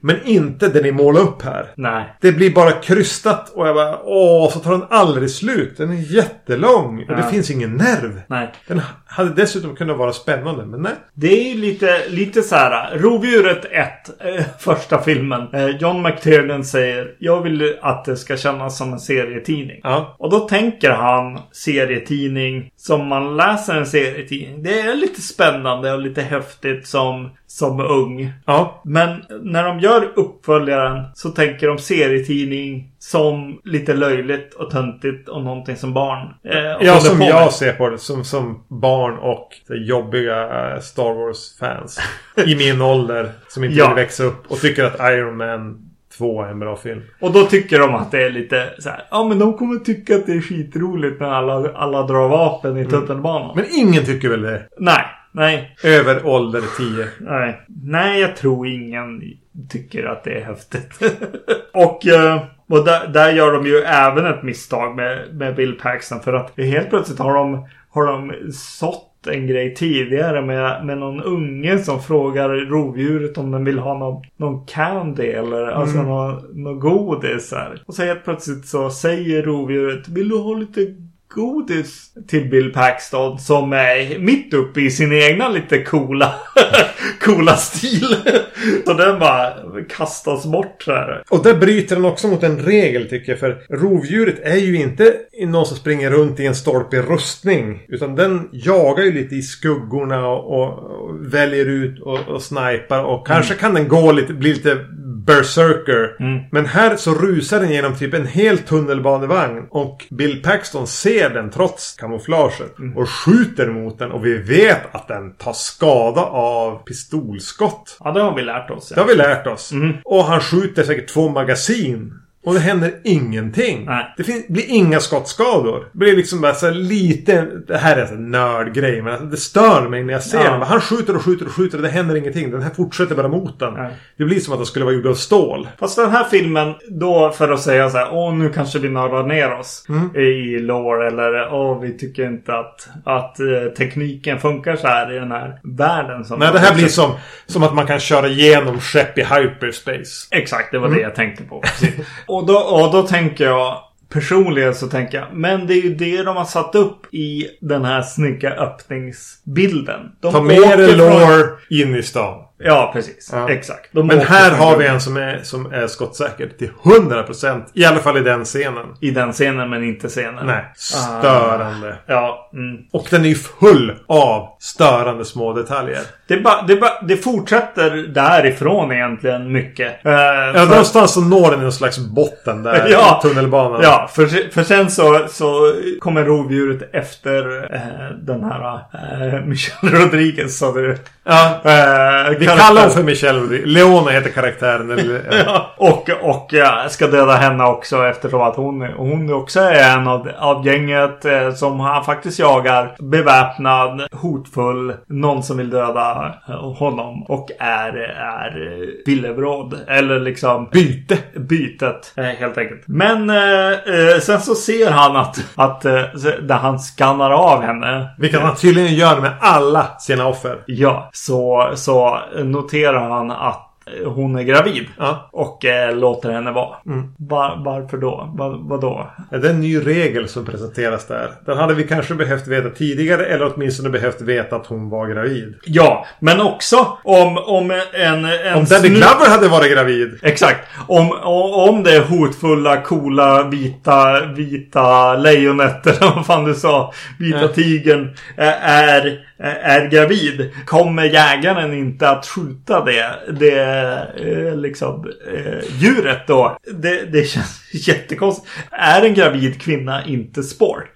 Men inte det ni målar upp här. Nej. Det blir bara krystat och jag bara åh, så tar den aldrig slut. Den är jättelång och det finns ingen nerv. Nej. Den hade dessutom kunnat vara spännande, men nej. Det är ju lite, lite så här. Rovdjuret 1, eh, första filmen. Eh, John McTiernan säger jag vill att det ska kännas som en serietidning. Ja. Och då tänker han serietidning som man läser en serietidning. Det är lite spännande och lite häftigt som, som ung. Ja. Men när de gör uppföljaren så tänker de serietidning som lite löjligt och töntigt och någonting som barn. Eh, Ja, som jag ser på det. Som, som barn och jobbiga eh, Star Wars-fans. I min ålder. Som inte Ja. vill växa upp och tycker att Iron Man 2 är en bra film. Och då tycker de att det är lite så här. Ja men de kommer tycka att det är skitroligt när alla, alla drar vapen i tunnelbanan. Men ingen tycker väl det? Nej, nej, Över ålder 10. nej. Nej, jag tror ingen tycker att det är häftigt. och eh, och där, där gör de ju även ett misstag med, med Bill Paxton. För att helt plötsligt har de, har de sått en grej tidigare med, med någon unge som frågar rovdjuret om den vill ha någon, någon candy eller alltså någon, någon godis här. Och så helt plötsligt så säger rovdjuret Vill du ha lite godis till Bill Paxton som är mitt uppe i sin egna lite coola coola stil. Så den bara kastas bort så här. Och där bryter den också mot en regel tycker jag. För rovdjuret är ju inte någon som springer runt i en stolpig rustning. Utan den jagar ju lite i skuggorna och, och, och väljer ut och, och snipar. Och kanske kan den gå lite, bli lite berserker. Men här så rusar den genom typ en hel tunnelbanevagn. Och Bill Paxton ser den trots kamouflaget. Och skjuter mot den. Och vi vet att den tar skada av pistolskott. Ja, det har vi lärt oss. Det har vi lärt oss. Och han skjuter säkert två magasin. Och det händer ingenting. Nej. Det fin- blir inga skottskador. Det blir liksom bara så lite... Det här är en nördgrej. Men alltså, det stör mig när jag ser Ja. Han skjuter och skjuter och skjuter och det händer ingenting. Den här fortsätter bara mot den. Nej. Det blir som att den skulle vara gjord av stål. Fast den här filmen, då för att säga så här, åh nu kanske vi nördar ner oss i lore eller åh vi tycker inte att, att eh, tekniken funkar så här i den här världen. Som Nej, det här blir som, som att man kan köra igenom skepp i hyperspace. Exakt, det var det jag tänkte på. Och, då, och då tänker jag Personligen så tänker jag, men det är ju det de har satt upp i den här snygga öppningsbilden. De Ta med er lore in i stan. Ja, precis. Ja. Exakt. De Men här har vi en som är, som är skottsäker till 100%. I alla fall i den scenen. I den scenen, men inte scenen. Nej, störande. Ja, mm. Och den är ju full av störande små detaljer. Det, är bara, det, bara, det fortsätter därifrån egentligen mycket. Eh, Ja, för- någonstans så når den en slags botten där Ja. i tunnelbanan. Ja, för, för sen så, så kommer rovdjuret efter eh, den här eh, Michelle Rodriguez sa du. Ja. Eh, Vi kallar hon för Michelle. Leona heter karaktären. Eller, ja. Och och jag ska döda henne också eftersom att hon, hon också är en av, av gänget eh, som han faktiskt jagar. Beväpnad, hotfull, någon som vill döda eh, honom. Och är, är eh, villebråd. Eller liksom Byte. bytet eh, helt enkelt. Men eh, sen så ser han att, att där han skannar av henne. Vilket han tydligen gör med alla sina offer. Ja, så, så noterar han att hon är gravid. Ja. Och eh, låter henne vara. Mm. Var, varför då? Va, vadå? Är det en ny regel som presenteras där? Den hade vi kanske behövt veta tidigare eller åtminstone behövt veta att hon var gravid. Ja, men också om, om en... en Om Danny Glover hade varit gravid. Exakt. Om, om det hotfulla, coola, vita, vita lejonet eller vad fan du sa. Vita Ja. tigern eh, är, är gravid. Kommer jägaren inte att skjuta det, det eh, liksom, eh, djuret då? Det, det känns jättekonstigt. Är en gravid kvinna inte sport?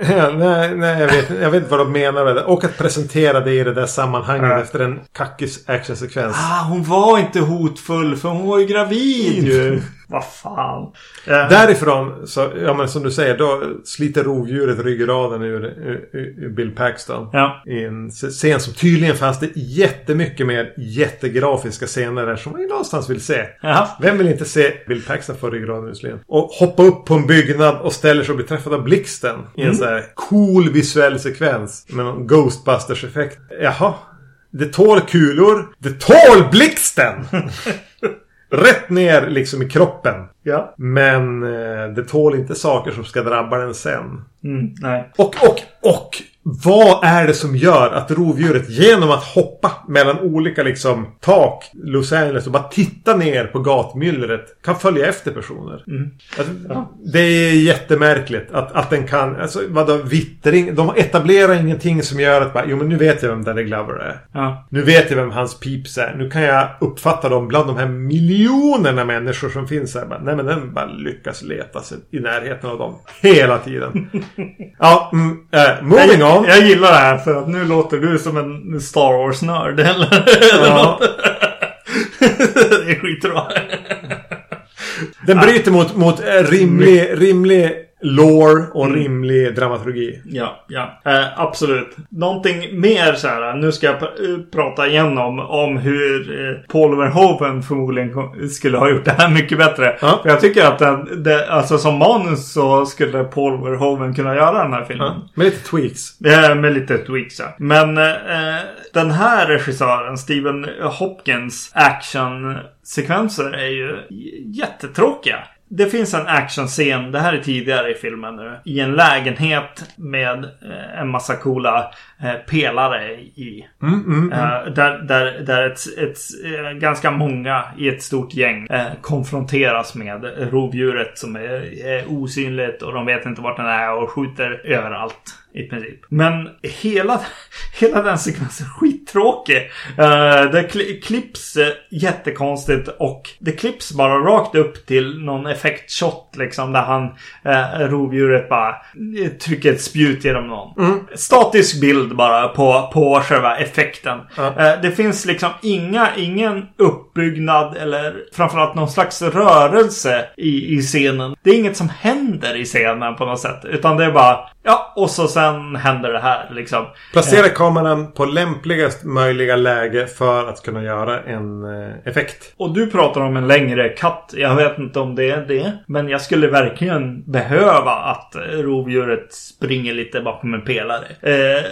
Nej, nej jag, vet, jag vet inte vad de menar med det. Och att presentera det i det där sammanhanget Ja. efter en kackis actionsekvens. Ah, hon var inte hotfull för hon var ju gravid ju. Vad fan. Eh, Därifrån, så, ja men som du säger, då sliter rovdjuret ryggraden ur, ur, ur Bill Paxton. Ja. I en scen som tydligen fanns det jättemycket mer jättegrafiska scener där som man ju någonstans vill se. Jaha. Vem vill inte se Bill Paxton få ryggraden ur? Och hoppa upp på en byggnad och ställer sig och blir träffad av blixten. I en så här cool visuell sekvens. Med någon Ghostbusters-effekt. Jaha. Det tål kulor. Det tål blixten! Rätt ner liksom i kroppen. Ja. Men eh, det tål inte saker som ska drabba den sen. Mm, nej. Och, och, och! Vad är det som gör att rovdjuret genom att hoppa mellan olika liksom tak Los Angeles och bara titta ner på gatmyllret kan följa efter personer? Alltså, Det är jättemärkligt att, att den kan, alltså vadå vittring? De etablerar ingenting som gör att bara, jo men nu vet jag vem Danny Glover är. Ja. Nu vet jag vem hans peeps är. Nu kan jag uppfatta dem bland de här miljonerna människor som finns här. Bara, nej men den bara lyckas leta sig i närheten av dem. Hela tiden. ja, mm, eh, moving on. Jag, jag gillar det här för att nu låter du som en Star Wars-nörd eller, Ja. det är skitbra. Den bryter mot, mot rimlig, rimlig lore och rimlig dramaturgi. Ja, ja. Eh, absolut. Någonting mer så här. Nu ska jag pr- eh, prata igen om, om hur eh, Paul Verhoeven förmodligen skulle ha gjort det här mycket bättre. Ja. För jag tycker att den, det, alltså som manus så skulle Paul Verhoeven kunna göra den här filmen. Ja, med lite tweaks. Eh, Med lite tweaks ja. Men eh, den här regissören, Stephen Hopkins actionsekvenser är ju jättetråkiga. Det finns en actionscen, det här är tidigare i filmen nu, i en lägenhet med eh, en massa coola eh, pelare i. Eh, där där, där ett, ett, ganska många i ett stort gäng konfronteras med rovdjuret som är, är osynligt och de vet inte vart den är och skjuter överallt. I princip. Men hela, hela den sekvensen är skittråkig. Uh, det kli- klipps eh, jättekonstigt och det klipps bara rakt upp till någon effektshot liksom där han, uh, rovdjuret bara trycker ett spjut genom någon. Statisk bild bara på, på själva effekten. Eh, det finns liksom inga, ingen uppbyggnad eller framförallt någon slags rörelse i, i scenen. Det är inget som händer i scenen på något sätt. Utan det är bara, ja, och så sen händer det här liksom. Placera kameran på lämpligast möjliga läge för att kunna göra en eh, effekt. Och du pratar om en längre katt. Jag vet inte om det är det. Men jag skulle verkligen behöva att eh, rovdjuret springer lite bakom en pelare. Eh,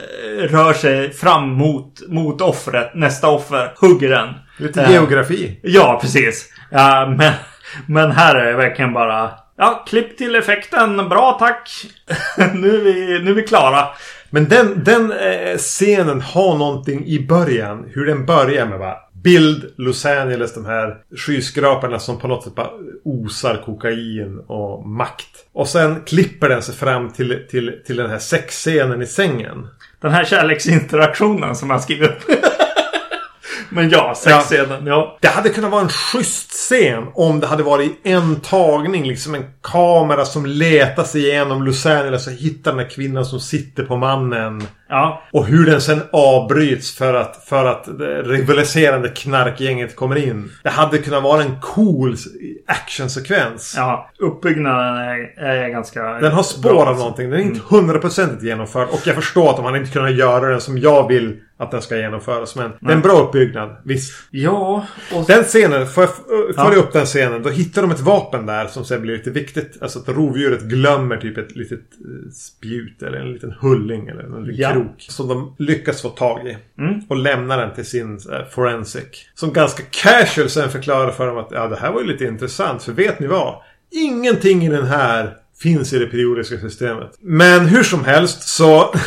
rör sig fram mot, mot offret. Nästa offer. Hugger den. Lite Eh, geografi. Ja, precis. Ja, men, men här är det verkligen bara... Ja, klipp till effekten. Bra, tack. nu, är vi, nu är vi klara. Men den, den eh, scenen har någonting i början. Hur den börjar med bara bild Los Angeles, de här skyskraporna som på något sätt bara osar kokain och makt. Och sen klipper den sig fram till, till, till den här sexscenen i sängen. Den här kärleksinteraktionen som jag skrivit upp. Men ja, sexscenen. Ja. Det hade kunnat vara en schysst scen om det hade varit en tagning. Liksom en kamera som letar sig igenom Los Angeles och hittar den här kvinnan som sitter på mannen. Ja. Och hur den sen avbryts för att, för att det rivaliserande knarkgänget kommer in. Det hade kunnat vara en cool actionsekvens. Ja, uppbyggnaden är, är ganska... Den har spår bra, av någonting. Den är inte hundraprocentigt genomförd. Och jag förstår att de hade inte kunnat göra den som jag vill att den ska genomföras. Men det är en bra uppbyggnad. Visst. Ja, och... Den scenen, får jag f- Ja. följa upp den scenen. Då hittar de ett vapen där som sen blir lite viktigt. Alltså att rovdjuret glömmer typ ett litet eh, spjut eller en liten hulling eller en liten Ja. Krok som de lyckas få tag i. Mm. Och lämnar den till sin eh, forensic. Som ganska casual sen förklarar för dem att ja, det här var ju lite intressant. För vet ni vad? Ingenting i den här finns i det periodiska systemet. Men hur som helst så...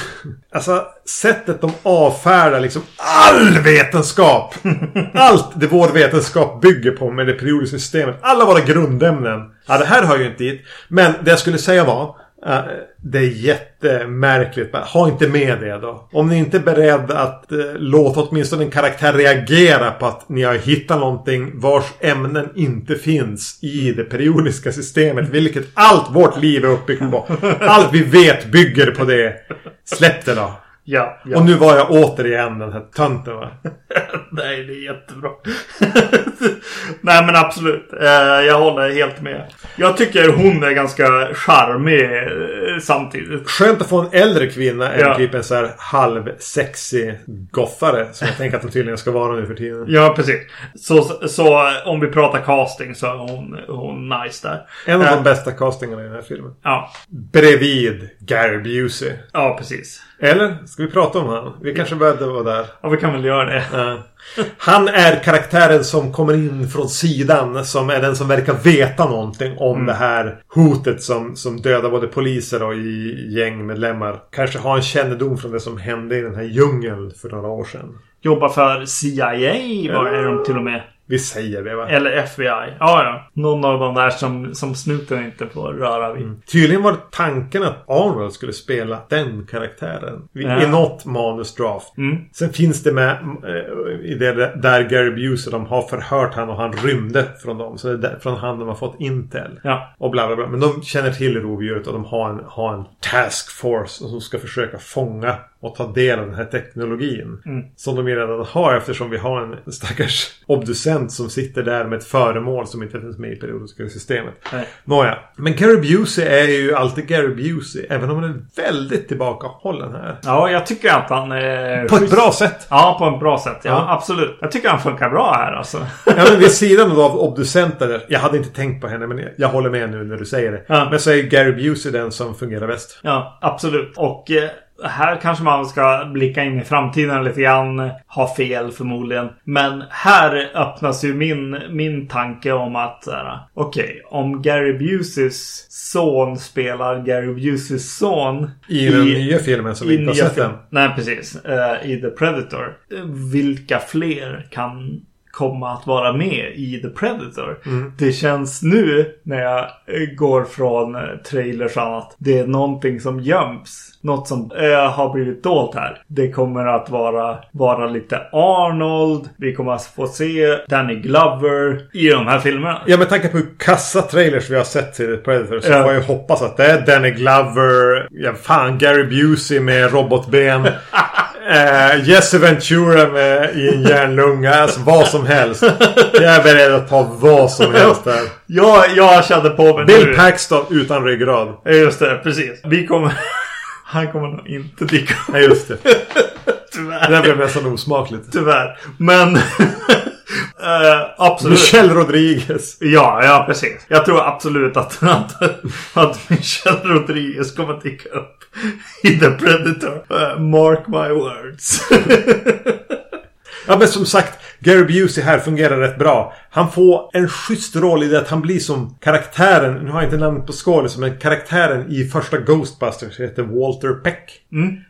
Alltså sättet de avfärdar liksom all vetenskap. Allt det vår vetenskap bygger på med det periodiska systemet. Alla våra grundämnen. Ja, det här hör ju inte hit. Men det jag skulle säga var... eh, det är jättemärkligt. Ha inte med det då. Om ni inte är beredd att eh, låta åtminstone en karaktär reagera på att ni har hittat någonting vars ämnen inte finns i det periodiska systemet. Vilket allt vårt liv är uppbyggt på. Allt vi vet bygger på det. Släpp det då. Ja, ja. Och nu var jag återigen den här tönten va. Nej, det är jättebra. Nej, men absolut. Eh, jag håller helt med. Jag tycker hon är ganska charmig eh, samtidigt. Skönt att få en äldre kvinna än Ja. typ en så här halvsexig goffare. Som jag tänker att de tydligen ska vara nu för tiden. Ja, precis. Så, så om vi pratar casting så är hon, hon nice där. En av Eh, de bästa castingarna i den här filmen. Ja, Bredvid Gary Busey. ja precis. Eller? Ska vi prata om han? Vi kanske behövde vara där. Ja, vi kan väl göra det. Ja. Han är karaktären som kommer in från sidan. Som är den som verkar veta någonting om det här hotet som, som dödar både poliser och gängmedlemmar. Kanske har en kännedom från det som hände i den här djungeln för några år sedan. Jobbar för CIA var är de till och med. Vi säger det va? Eller FBI. Ja, ja. Någon av de där som, som snuten inte får röra vid. Tydligen var tanken att Arnold skulle spela den karaktären. I, Ja. i något manusdraft. Mm. Sen finns det med eh, i det där Gary Busey de har förhört han och han rymde från dem. Så det är där, från han de har fått Intel. Ja. Och bla bla bla. Men de känner till rovdjuret och de har en, har en task force som ska försöka fånga och ta del av den här teknologin. Mm. Som de ju redan har eftersom vi har en stackars obducent som sitter där med ett föremål som inte finns med i periodiska systemet. Nej. Nåja. Men Gary Busey är ju alltid Gary Busey. Även om han är väldigt tillbakahållen här. Ja, jag tycker att han är... På ett bra sätt. Ja, på ett bra sätt. Ja, Ja. absolut. Jag tycker han funkar bra här alltså. Ja, men vid sidan av obducenter. Jag hade inte tänkt på henne men jag- jag håller med nu när du säger det. Ja. Men så är Gary Busey den som fungerar bäst. Ja, absolut. Och eh, här kanske man ska blicka in i framtiden lite grann. Ha fel förmodligen. Men här öppnas ju min, min tanke om att okej, om Gary Buseys son spelar Gary Buseys son I, den nya filmen som vi inte har sett än. Nej, precis. Eh, I The Predator. Vilka fler kan komma att vara med i The Predator? Mm. Det känns nu när jag eh, går från eh, trailers och annat. Det är någonting som göms. Något som eh, har blivit dolt här. Det kommer att vara, vara lite Arnold. Vi kommer att få se Danny Glover i de här filmerna. Ja med tanke på hur kassa trailers vi har sett till Predator så Ja. får jag ju hoppas att det är Danny Glover, ja fan Gary Busey med robotben. eh, Jesse Ventura med i en järnlunga. Alltså vad som helst. Jag är beredd att ta vad som helst där. Jag, jag kände på mig Bill nu. Paxton utan ryggrad. Just det, precis. Vi kommer... Han kommer nog inte dyka upp. Nej just det. Tyvärr. Det blev nästan osmakligt. Tyvärr. Men... eh, absolut. Michelle Rodriguez. Ja, ja precis. Jag tror absolut att, att, att Michelle Rodriguez kommer dyka upp i The Predator. Eh, mark my words. Ja men som sagt, Gary Busey här fungerar rätt bra. Han får en schysst roll i det att han blir som karaktären, nu har jag inte namnet på skådisen, men karaktären i första Ghostbusters heter Walter Peck.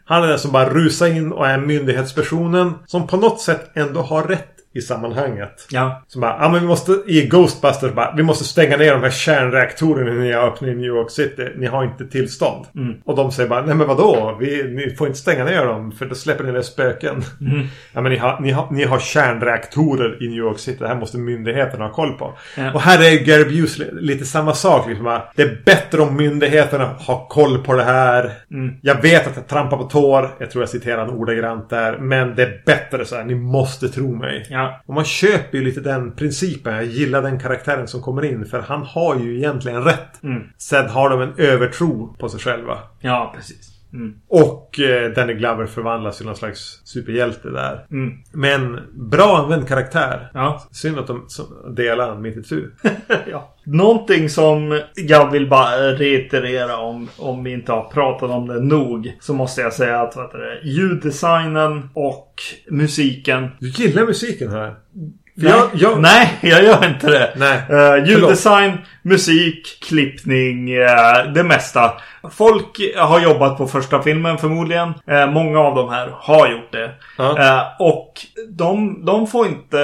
Han är den som bara rusar in och är myndighetspersonen som på något sätt ändå har rätt i sammanhanget. ja. Så bara, ja men vi måste i Ghostbusters bara, vi måste stänga ner de här kärnreaktorerna när jag öppnar i New York City. Ni har inte tillstånd. Och de säger bara, nej men vadå? Vi, ni får inte stänga ner dem för då släpper ni ner spöken. Ja men ni har, ni, har, ni har kärnreaktorer i New York City. Det här måste myndigheterna ha koll på. Ja. Och här är Gary Busey lite samma sak. Liksom, det är bättre om myndigheterna har koll på det här. Jag vet att jag trampar på tår. Jag tror jag citerar en ordagrant där. Men det är bättre så här. Ni måste tro mig. Ja. Och man köper ju lite den principen. Jag gillar den karaktären som kommer in. För han har ju egentligen rätt. Mm. Sen har de en övertro på sig själva. Ja, precis. Och eh, Danny Glover förvandlas till någon slags superhjälte där. Mm. Men bra använd karaktär. Ja. Synd att de delar han mitt i tu. ja. Någonting som jag vill bara reiterera om, om vi inte har pratat om det nog. Så måste jag säga att vad heter det, ljuddesignen och musiken. Du gillar musiken här. Nej, jag, jag, nej, jag gör inte det. Nej, Uh, ljuddesign, musik, klippning, eh, det mesta. Folk har jobbat på första filmen förmodligen. Eh, många av de här har gjort det. Och de, de får inte...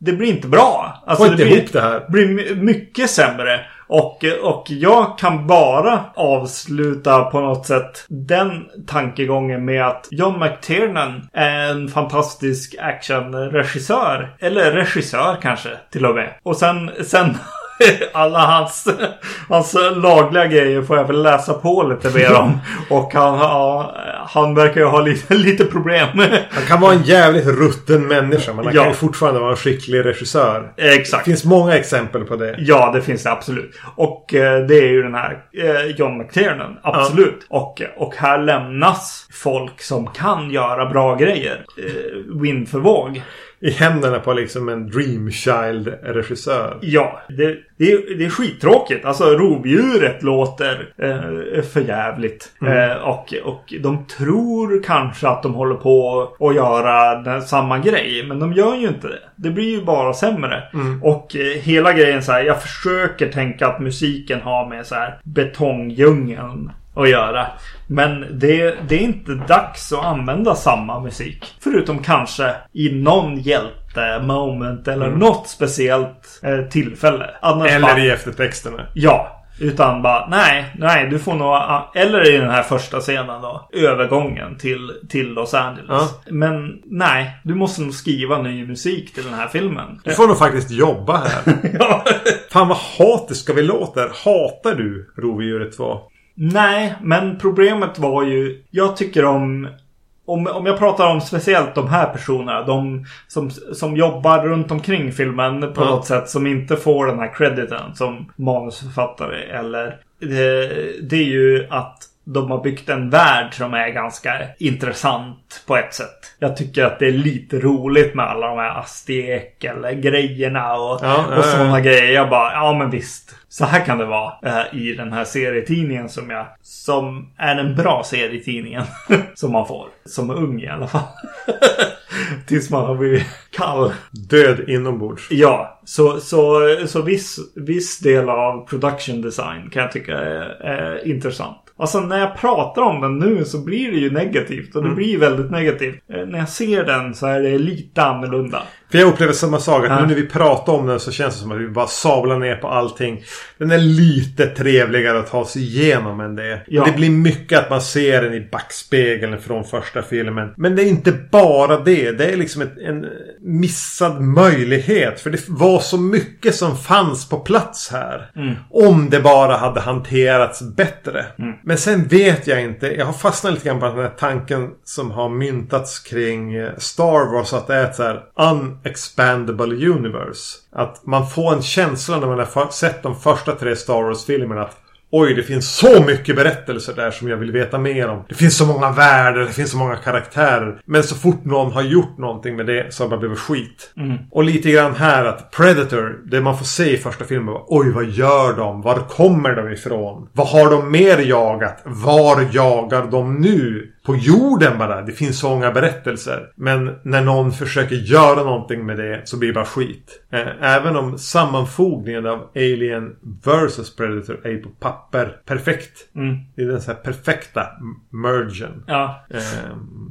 Det blir inte bra. Alltså, Får inte det blir, ihop det här. blir my- mycket sämre. Och, och jag kan bara avsluta på något sätt den tankegången med att John McTiernan är en fantastisk actionregissör. Eller regissör kanske till och med. Och sen, sen alla hans, hans lagliga grejer får jag väl läsa på lite mer om. Och han, ja, han verkar ju ha lite, lite problem. Han kan vara en jävligt rutten människa men han Ja. kan ju fortfarande vara en skicklig regissör. Exakt. Det finns många exempel på det. Ja, det finns det absolut. Och eh, det är ju den här eh, John McTiernan. Absolut. Och, och här lämnas folk som kan göra bra grejer. Eh, vind för våg. I händerna på liksom en Dreamchild-regissör. Ja, det, det, är, det är skittråkigt. Alltså rovdjuret låter eh, för jävligt. Eh, och, och de tror kanske att de håller på att göra den, samma grej. Men de gör ju inte det. Det blir ju bara sämre. Och eh, hela grejen så här. Jag försöker tänka att musiken har med så här betongdjungeln att göra. Men det, det är inte dags att använda samma musik. Förutom kanske i någon hjälte-moment eller något speciellt eh, tillfälle. Annars bara, Eller i eftertexterna. Ja. Utan bara, nej, nej, du får nog... Eller i den här första scenen då. Övergången till, till Los Angeles. Ja. Men nej, du måste nog skriva ny musik till den här filmen. Du får nog faktiskt jobba här. ja. Fan vad hatiska vi låter. Hatar du Rovdjuret 2? Nej, men problemet var ju... Jag tycker om... Om, om jag pratar om speciellt de här personerna. De som, som jobbar runt omkring filmen på Ja. något sätt. Som inte får den här crediten som manusförfattare. Eller... Det, det är ju att de har byggt en värld som är ganska intressant på ett sätt. Jag tycker att det är lite roligt med alla de här Aztek eller grejerna och, Ja, ja, och ja. sådana grejer. Jag bara, ja men visst. Så här kan det vara eh, i den här serietidningen som jag... Som är den bra serietidningen som man får. Som ung i alla fall. Tills man har blivit kall. Död inombords. Ja, så, så, så viss, viss del av production design kan jag tycka är, är intressant. Alltså när jag pratar om den nu så blir det ju negativt. Och det blir väldigt negativt. Eh, När jag ser den så är det lite annorlunda. För jag upplever samma sak. Att Ja. nu när vi pratar om den så känns det som att vi bara sablar ner på allting. Den är lite trevligare att ta sig igenom än det. Ja. Det blir mycket att man ser den i backspegeln från första filmen. Men det är inte bara det. Det är liksom ett, en missad möjlighet. För det var så mycket som fanns på plats här. Om det bara hade hanterats bättre. Men sen vet jag inte. Jag har fastnat lite grann på den här tanken som har myntats kring eh, Star Wars. Att det är ett så här unexpandable universe. Att man får en känsla när man har sett de första tre Star Wars-filmerna. att Oj, det finns så mycket berättelser där som jag vill veta mer om. Det finns så många världar, det finns så många karaktärer. Men så fort någon har gjort någonting med det så har det blivit skit. Och lite grann här att Predator, det man får se i första filmen var Oj, vad gör de? Var kommer de ifrån? Vad har de mer jagat? Var jagar de nu? På jorden bara. Det finns så många berättelser. Men när någon försöker göra någonting med det så blir det bara skit. Eh, Även om sammanfogningen av Alien vs Predator är på papper perfekt. Det är den så här perfekta mergen. Ja. Eh,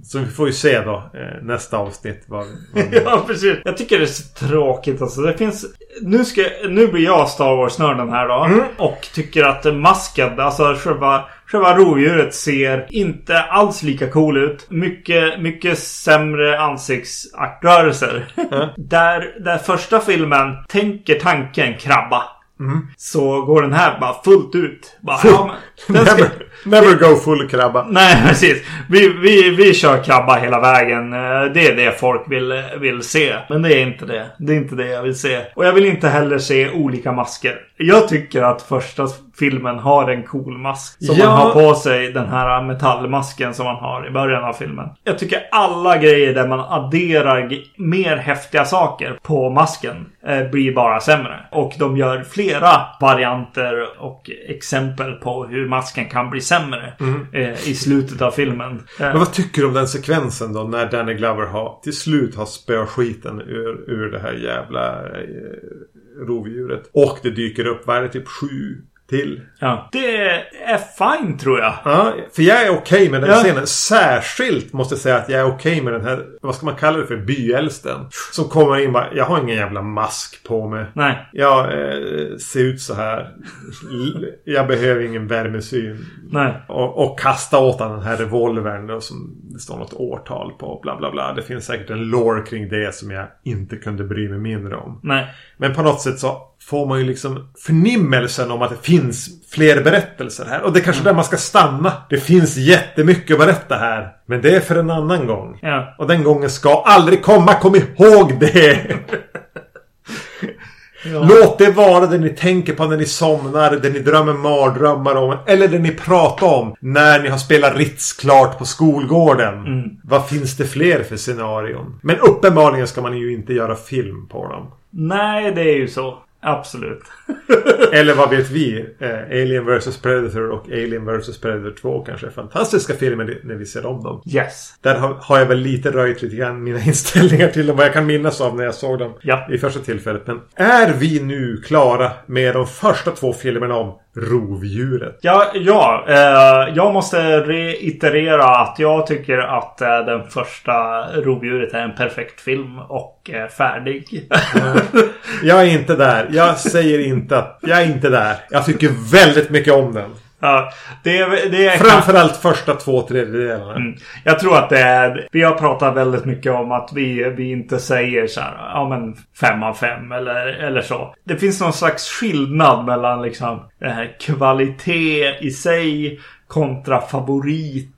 Så vi får ju se då eh, nästa avsnitt vad, vad Ja, precis. Jag tycker det är så tråkigt alltså. Det finns... Nu, ska, nu blir jag Star Wars-nörden här då. Och tycker att masken, alltså själva, själva rovdjuret ser inte alls lika cool ut. Mycket, mycket sämre ansiktsrörelser. där, där första filmen tänker tanken krabba. Så går den här bara fullt ut. Bara, ja, men, ska- Never, never go full krabba. Nej, precis. Vi, vi, vi kör krabba hela vägen. Eh, Det är det folk vill, vill se. Men det är inte det. Det är inte det jag vill se. Och jag vill inte heller se olika masker. Jag tycker att första filmen har en cool mask. Som Ja. man har på sig den här metallmasken som man har i början av filmen. Jag tycker alla grejer där man adderar mer häftiga saker på masken eh, blir bara sämre. Och de gör flera varianter och exempel på hur masken kan bli sämre eh, i slutet av filmen. Eh, Men vad tycker du om den sekvensen då när Danny Glover har till slut har spöskiten ur, ur det här jävla eh, rovdjuret. Och det dyker upp, vad är det, typ sju till? ja. Det är fine tror jag. Ja, för jag är okej med den Ja. scenen. Särskilt måste jag säga att jag är okej med den här, vad ska man kalla det för, byälsten. Som kommer in bara, jag har ingen jävla mask på mig. Nej. Jag eh, ser ut så här. Jag behöver ingen värmesyn. Nej. Och, och kasta åt den här revolvern då, som det står något årtal på. Bla bla bla. Det finns säkert en lore kring det som jag inte kunde bry mig mindre om. Nej. Men på något sätt så får man ju liksom förnimmelsen om att det finns fler berättelser här. Och det är kanske där man ska stanna. Det finns jättemycket att berätta här. Men det är för en annan gång. Ja. Och den gången ska aldrig komma. Kom ihåg det! Låt det vara det ni tänker på när ni somnar, det ni drömmer mardrömmar om eller det ni pratar om när ni har spelat Ritz klart på skolgården. Vad finns det fler för scenarion? Men uppenbarligen ska man ju inte göra film på dem. Nej, det är ju så. Absolut. Eller vad vet vi? Eh, Alien vs Predator och Alien vs Predator 2 kanske är fantastiska filmer när vi ser om dem. Yes. Där har, har jag väl lite röjt lite grann mina inställningar till dem. Vad jag kan minnas av när jag såg dem Ja. i första tillfället. Men är vi nu klara med de första två filmerna om rovdjuret? Ja, ja eh, jag måste reiterera att jag tycker att eh, den första rovdjuret är en perfekt film och eh, färdig. Jag är inte där. Jag säger inte att jag är inte där. Jag tycker väldigt mycket om den. Ja, det, är- det är Framförallt första två tredjedelarna. Mm. Jag tror att det är... Vi har pratat väldigt mycket om att vi, vi inte säger så här, ja men fem av fem eller, eller så. Det finns någon slags skillnad mellan liksom eh, kvalitet i sig kontra favorit.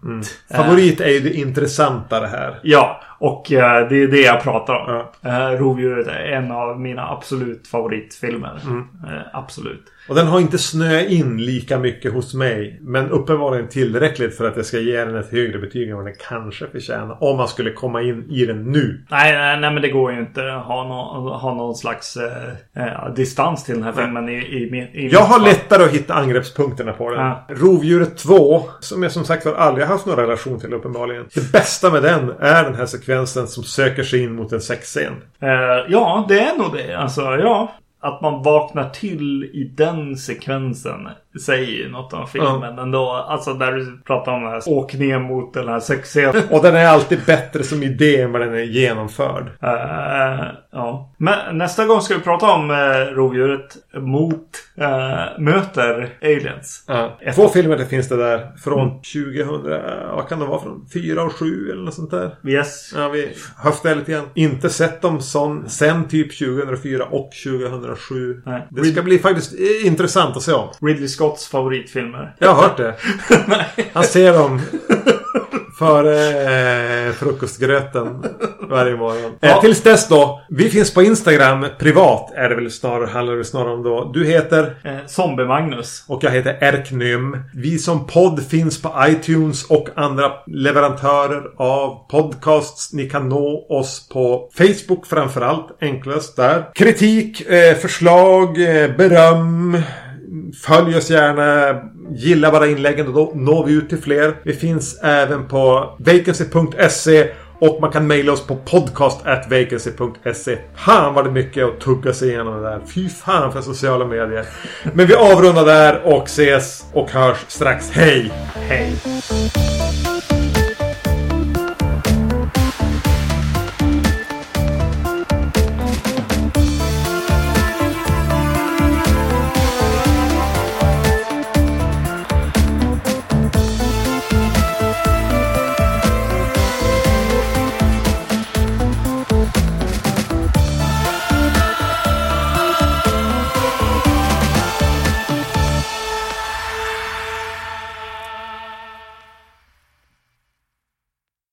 Favorit är ju det intressantare här. Ja, och eh, det är det jag pratar om. Ja. Eh, Rovdjuret är en av mina absolut favoritfilmer. Mm. Eh, absolut. Och den har inte snöat in lika mycket hos mig. Men uppenbarligen tillräckligt för att jag ska ge den ett högre betyg än vad den kanske förtjänar. Om man skulle komma in i den nu. Nej, nej, nej men det går ju inte att ha, nå ha någon slags eh, eh, distans till den här filmen i, i, i Jag har fall. lättare att hitta angreppspunkterna på den. Ja. Rovdjuret 2, som jag som sagt var aldrig haft någon relation till uppenbarligen. Det bästa med den är den här sekvensen som söker sig in mot en sexscen. Eh, ja, det är nog det. Alltså, ja. Att man vaknar till i den sekvensen säger ju något om filmen ändå. Alltså där du pratar om den här åkningen mot den här sexscenen. Och den är alltid bättre som idé än vad den är genomförd. Eh, ja. Men nästa gång ska vi prata om uh, rovdjuret mot eh, möter aliens. Ja. Två filmer det finns det där. Från 2000, eh, vad kan det vara? Från 4 och 7 eller något sånt där. Yes. Ja, vi höftar lite grann. Inte sett dem som, sen typ 2004 och 2007. Nej. Det ska bli faktiskt intressant att se om. Ridley Scotts favoritfilmer. Jag har hört det. Han ser dem före eh, frukostgröten varje morgon. Ja. Eh, tills dess då. Vi finns på Instagram. Privat är det väl snarare, handlar det snarare om då. Du heter Eh, Zombie-Magnus. och jag heter Erknym. Vi som podd finns på iTunes och andra leverantörer av podcasts. Ni kan nå oss på Facebook framförallt. Enklast där. Kritik, eh, förslag, eh, beröm. Följ oss gärna. Gilla våra inläggen och då når vi ut till fler. Vi finns även på vacancy.se och man kan mejla oss på podcast.vacancy.se. Fan vad det är mycket att tugga sig igenom det där. Fy fan för sociala medier. Men vi avrundar där och ses och hörs strax. Hej! Hej.